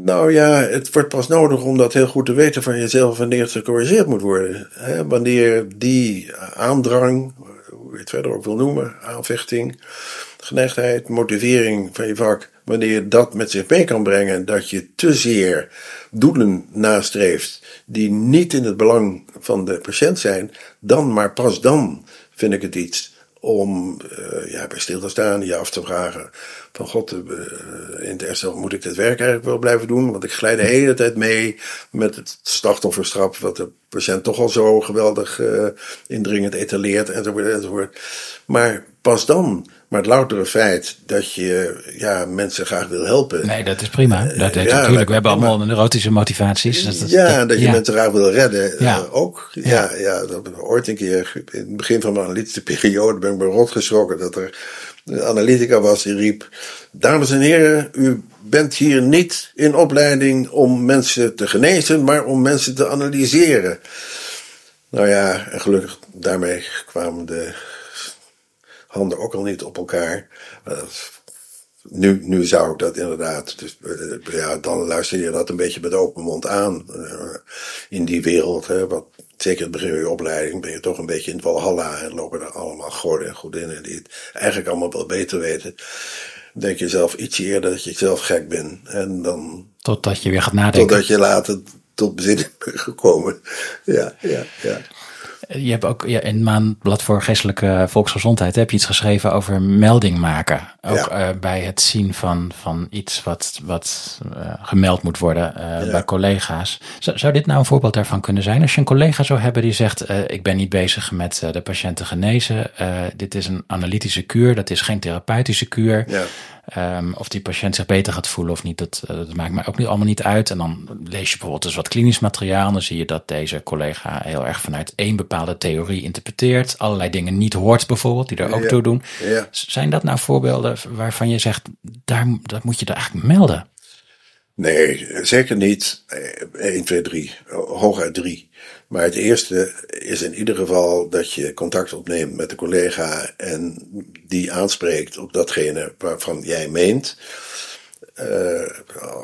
Nou ja, het wordt pas nodig om dat heel goed te weten van jezelf wanneer het gecorrigeerd moet worden. Hè? Wanneer die aandrang, hoe je het verder ook wil noemen, aanvechting, geneigdheid, motivering van je vak, wanneer je dat met zich mee kan brengen, dat je te zeer doelen nastreeft die niet in het belang van de patiënt zijn, dan, maar pas dan vind ik het iets om uh, ja, bij stil te staan, je af te vragen van god, uh, in het moet ik dit werk eigenlijk wel blijven doen, want ik glijd de hele tijd mee met het slachtofferstrap wat de patiënt toch al zo geweldig uh, indringend etaleert enzovoort enzovoort. Maar pas dan maar het loutere feit dat je ja, mensen graag wil helpen. Nee, dat is prima. Dat, ja, natuurlijk, we hebben allemaal neurotische motivaties. Dat, ja, dat, je mensen graag wil redden. Ja. Uh, ook. Ja, ja. dat ooit een keer, in het begin van mijn analytische periode, ben ik me rot geschrokken dat er een analytica was die riep: Dames en heren, u bent hier niet in opleiding om mensen te genezen, maar om mensen te analyseren. Nou ja, en gelukkig daarmee kwamen de handen ook al niet op elkaar. nu, nu zou ik dat inderdaad. Dus, eh, ja, dan luister je dat een beetje met open mond aan. Eh, in die wereld, hè, wat, zeker het begin van je opleiding, ben je toch een beetje in het Valhalla. En lopen er allemaal goden en godinnen die het eigenlijk allemaal wel beter weten. Denk je zelf ietsje eerder dat je zelf gek bent. En dan. Totdat je weer gaat nadenken. Totdat je later tot bezinning bent gekomen. Ja, ja, ja. Je hebt ook ja, in het maandblad voor geestelijke volksgezondheid heb je iets geschreven over melding maken. Ook uh, bij het zien van, van iets wat, wat uh, gemeld moet worden uh, ja. bij collega's. Zou, zou dit nou een voorbeeld daarvan kunnen zijn? Als je een collega zou hebben die zegt: Ik ben niet bezig met de patiënt te genezen. dit is een analytische kuur, dat is geen therapeutische kuur. Um, of die patiënt zich beter gaat voelen of niet, dat, dat maakt mij ook niet, allemaal niet uit. En dan lees je bijvoorbeeld eens wat klinisch materiaal. En dan zie je dat deze collega heel erg vanuit één bepaalde theorie interpreteert. Allerlei dingen niet hoort bijvoorbeeld, die er ook ja. toe doen. Ja. Zijn dat nou voorbeelden waarvan je zegt, daar, dat moet je er eigenlijk melden? Nee, zeker niet 1, 2, 3. Hooguit 3. Maar het eerste is in ieder geval dat je contact opneemt met de collega en die aanspreekt op datgene waarvan jij meent. Uh,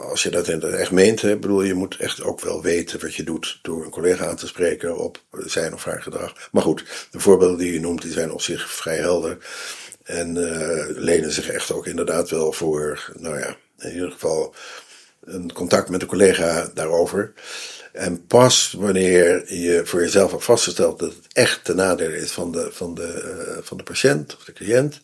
als je dat echt meent, hè, bedoel je moet echt ook wel weten wat je doet door een collega aan te spreken op zijn of haar gedrag. Maar goed, de voorbeelden die je noemt, die zijn op zich vrij helder. En uh, lenen zich echt ook inderdaad wel voor, nou ja, in ieder geval een contact met een collega daarover. En pas wanneer je voor jezelf hebt vastgesteld dat het echt ten nadele is van de, van de, uh, van de patiënt of de cliënt.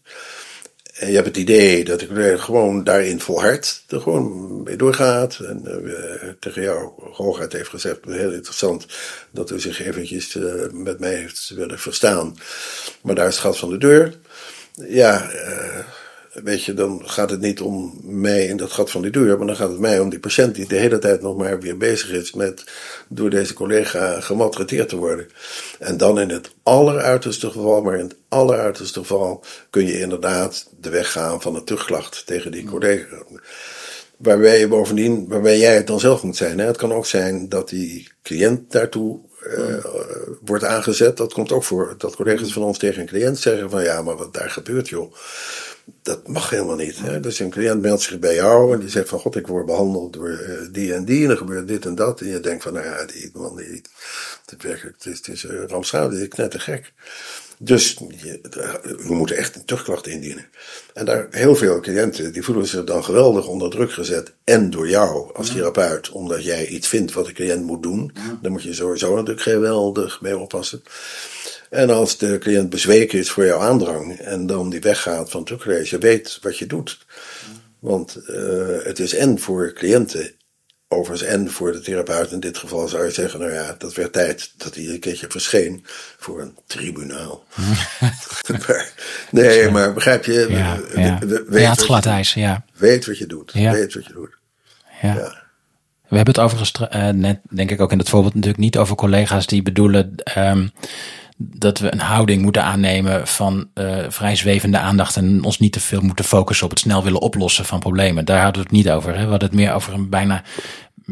En je hebt het idee dat de gewoon daarin volhardt, er gewoon mee doorgaat. En uh, tegen jou hooguit heeft gezegd, heel interessant, dat u zich eventjes uh, met mij heeft willen verstaan. Maar daar is het gat van de deur. Ja, weet je, dan gaat het niet om mij in dat gat van die deur, maar dan gaat het mij om die patiënt die de hele tijd nog maar weer bezig is met door deze collega gemaltreteerd te worden. En dan in het alleruiterste geval, maar in het alleruiterste geval kun je inderdaad de weg gaan van een terugklacht tegen die collega. Waarbij je bovendien, waarbij jij het dan zelf moet zijn. Hè? Het kan ook zijn dat die cliënt daartoe uh, wordt aangezet. Dat komt ook voor dat collega's van ons tegen een cliënt zeggen van ja, maar wat daar gebeurt joh dat mag helemaal niet. Hè? Dus een cliënt meldt zich bij jou en die zegt van god, ik word behandeld door uh, die en die en er gebeurt dit en dat. En je denkt van nou ja, die man, die, het, werkelijk, het is, het is uh, rampschadig, die is knettergek. Dus we moeten echt een terugklacht indienen. En daar heel veel cliënten die voelen zich dan geweldig onder druk gezet. En door jou als therapeut, omdat jij iets vindt wat de cliënt moet doen. Dan moet je sowieso natuurlijk geweldig mee oppassen. En als de cliënt bezweken is voor jouw aandrang en dan die weggaat van teruglezen, je weet wat je doet. Want uh, het is en voor cliënten, overigens en voor de therapeut in dit geval zou je zeggen, nou ja, dat werd tijd dat hij een keertje verscheen voor een tribunaal. maar, nee, maar begrijp je? Ja, ja. Weet ja het glad ijs, ja. Weet wat je doet, ja. weet wat je doet. Ja. ja. We hebben het overigens uh, net, denk ik ook in het voorbeeld natuurlijk niet over collega's die bedoelen... Um, dat we een houding moeten aannemen van uh, vrij zwevende aandacht en ons niet te veel moeten focussen op het snel willen oplossen van problemen. Daar hadden we het niet over. Hè? We hadden het meer over een bijna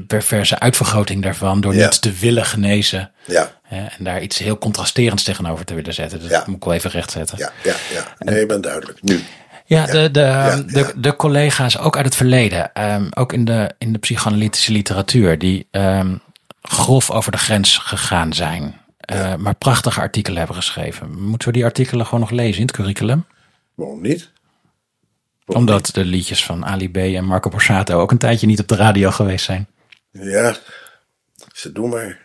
perverse uitvergroting daarvan door Ja. niet te willen genezen. Ja, Hè, en daar iets heel contrasterends tegenover te willen zetten. Dus Ja. dat moet ik wel even rechtzetten. ja, ja, ja. Nee, je bent duidelijk. Nu. Ja, de, de, ja. de, de collega's ook uit het verleden, ehm, ook in de, in de psychoanalytische literatuur, die ehm, grof over de grens gegaan zijn. Eh, Maar prachtige artikelen hebben geschreven. Moeten we die artikelen gewoon nog lezen in het curriculum? Waarom niet? Waarom Omdat de liedjes van Ali B en Marco Borsato ook een tijdje niet op de radio geweest zijn. Ja, ze doen maar.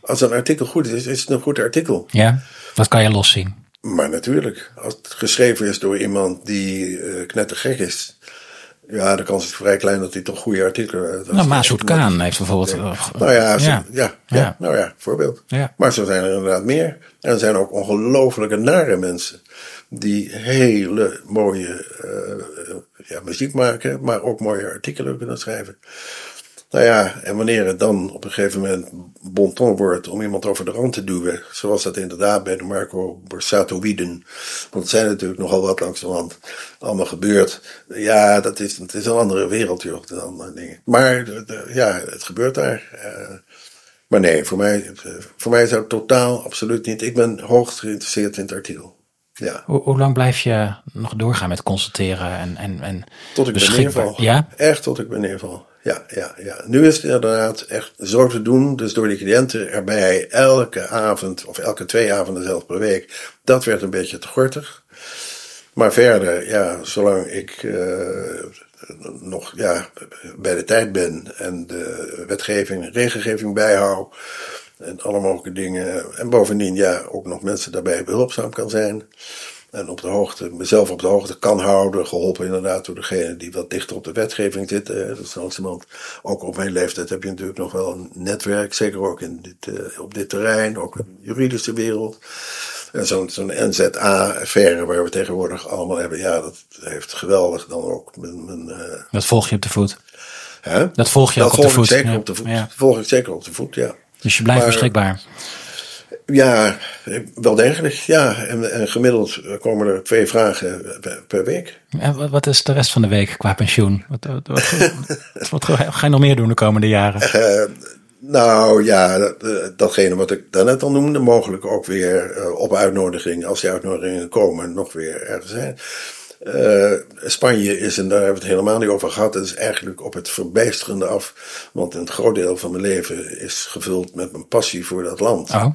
Als een artikel goed is, is het een goed artikel. Ja, dat kan je loszien. Maar natuurlijk, als het geschreven is door iemand die eh knettergek is, ja, de kans is vrij klein dat hij toch goede artikelen. dat Nou, Masoud Kaan heeft bijvoorbeeld... Eh, Nou ja, ja. ja. Ja, nou ja, voorbeeld. Ja. Maar zo zijn er inderdaad meer. En er zijn ook ongelofelijke nare mensen die hele mooie eh, ja, muziek maken, maar ook mooie artikelen kunnen schrijven. Nou ja, en wanneer het dan op een gegeven moment bon ton wordt om iemand over de rand te duwen, zoals dat inderdaad bij de Marco Borsatoïden, want het zijn natuurlijk nogal wat langs de hand allemaal gebeurd. Ja, dat is, het is een andere wereld, joh, dan andere dingen. Maar de- de- ja, het gebeurt daar. eh. maar nee, voor mij, voor mij zou het totaal absoluut niet. Ik ben hoogst geïnteresseerd in het artikel. Ja, Hoe, hoe lang blijf je nog doorgaan met consulteren en, en, en tot ik ben neerval. Ja? Echt tot ik ben neerval. Ja, ja, ja. Nu is het inderdaad echt zo te doen. Dus door die cliënten erbij elke avond of elke twee avonden zelfs per week. Dat werd een beetje te gortig. Maar verder, ja, zolang ik eh, nog ja, bij de tijd ben en de wetgeving regelgeving bijhoud. En alle mogelijke dingen. En bovendien, ja, ook nog mensen daarbij behulpzaam kan zijn. En op de hoogte, mezelf op de hoogte kan houden. Geholpen inderdaad door degene die wat dichter op de wetgeving zitten. hè. Dat is langzamerhand, ook op mijn leeftijd heb je natuurlijk nog wel een netwerk. Zeker ook in dit, eh, op dit terrein, ook in de juridische wereld. En zo'n zo'n NZA-affaire waar we tegenwoordig allemaal hebben. Ja, dat heeft geweldig dan ook mijn... mijn eh, Dat volg je op de voet. hè? Dat volg je dat ook op de voet. zeker Ja. op de voet. Ja. volg ik zeker op de voet, ja. Dus je blijft Maar- beschikbaar. Ja, wel degelijk. Ja, en, en gemiddeld komen er twee vragen per, week. En wa- wat is de rest van de week qua pensioen? Wat, wat, wat, wat ga je nog meer doen de komende jaren? Eh, nou ja, eh, datgene wat ik daarnet al noemde, mogelijk ook weer eh, op uitnodiging, als die uitnodigingen komen, nog weer ergens zijn. Spanje is, en daar hebben we het helemaal niet over gehad, het is eigenlijk op het verbijsterende af. Want een groot deel van mijn leven is gevuld met mijn passie voor dat land. Oh.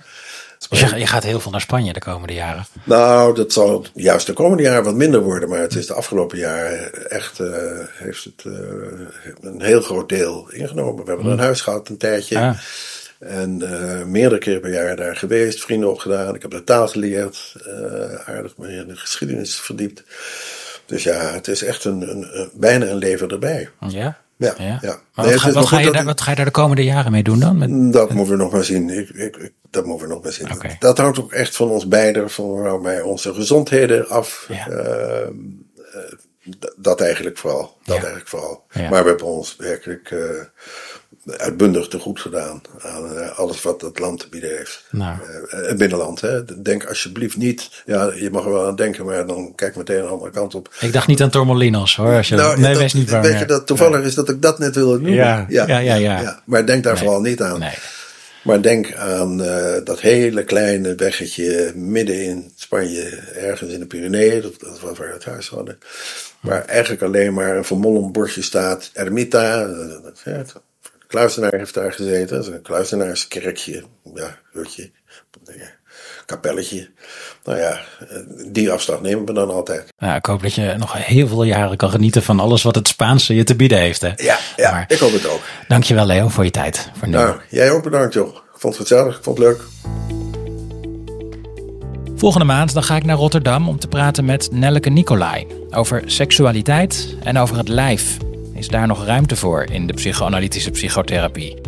Dus je, je gaat heel veel naar Spanje de komende jaren. Nou, dat zal juist de komende jaren wat minder worden. Maar het is de afgelopen jaren echt eh, heeft het eh, een heel groot deel ingenomen. We hebben een huis gehad een tijdje. Ah. En eh, meerdere keren per jaar daar geweest, vrienden opgedaan. Ik heb de taal geleerd, aardig me in de geschiedenis verdiept. Dus ja, het is echt een, een, een- bijna een leven erbij. Ja? Ja, ja. ja. Maar Nee, wat, ga, wat, ga je daar, wat ga je daar de komende jaren mee doen dan? Met, Dat moeten we nog maar zien. Ik, ik, ik- dat moeten we nog maar zien. Dat hangt ook echt van ons beiden, van mij, onze gezondheden af. Ja. D- dat eigenlijk vooral. Dat eigenlijk vooral. Maar we hebben ons werkelijk eh, uitbundig te goed gedaan aan eh, alles wat het land te bieden heeft. Nou. Eh, het binnenland, hè. Denk alsjeblieft niet, ja, je mag er wel aan denken, maar dan kijk meteen aan de andere kant op. ik dacht niet aan Tormolinos hoor. Als je, Nou, nee, dat- wees niet bang. Weet ja. je dat toevallig is dat ik dat net wilde noemen? Ja, ja, ja, ja. Maar denk daar Nee. vooral niet aan. Nee. Maar denk aan eh, dat hele kleine weggetje midden in Spanje, ergens in de Pyreneeën, dat, dat was waar we het huis hadden. Waar eigenlijk alleen maar een vermolmd bordje staat, Ermita. Kluizenaar heeft daar gezeten, dat is een kluizenaarskerkje, ja, hutje, kapelletje. Nou ja, eh, die afstand nemen we dan altijd. Nou, ik hoop dat je nog heel veel jaren kan genieten van alles wat het Spaanse je te bieden heeft. Hè? Ja, ja Maar ik hoop het ook. dankjewel Leo voor je tijd. Voor nu. Nou, jij ook bedankt joh. Ik vond het gezellig, ik vond het leuk. Volgende maand dan ga ik naar Rotterdam om te praten met Nelleke Nicolai over seksualiteit en over het lijf. Is daar nog ruimte voor in de psychoanalytische psychotherapie?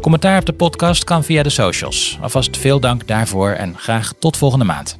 Commentaar op de podcast kan via de socials. Alvast veel dank daarvoor en graag tot volgende maand.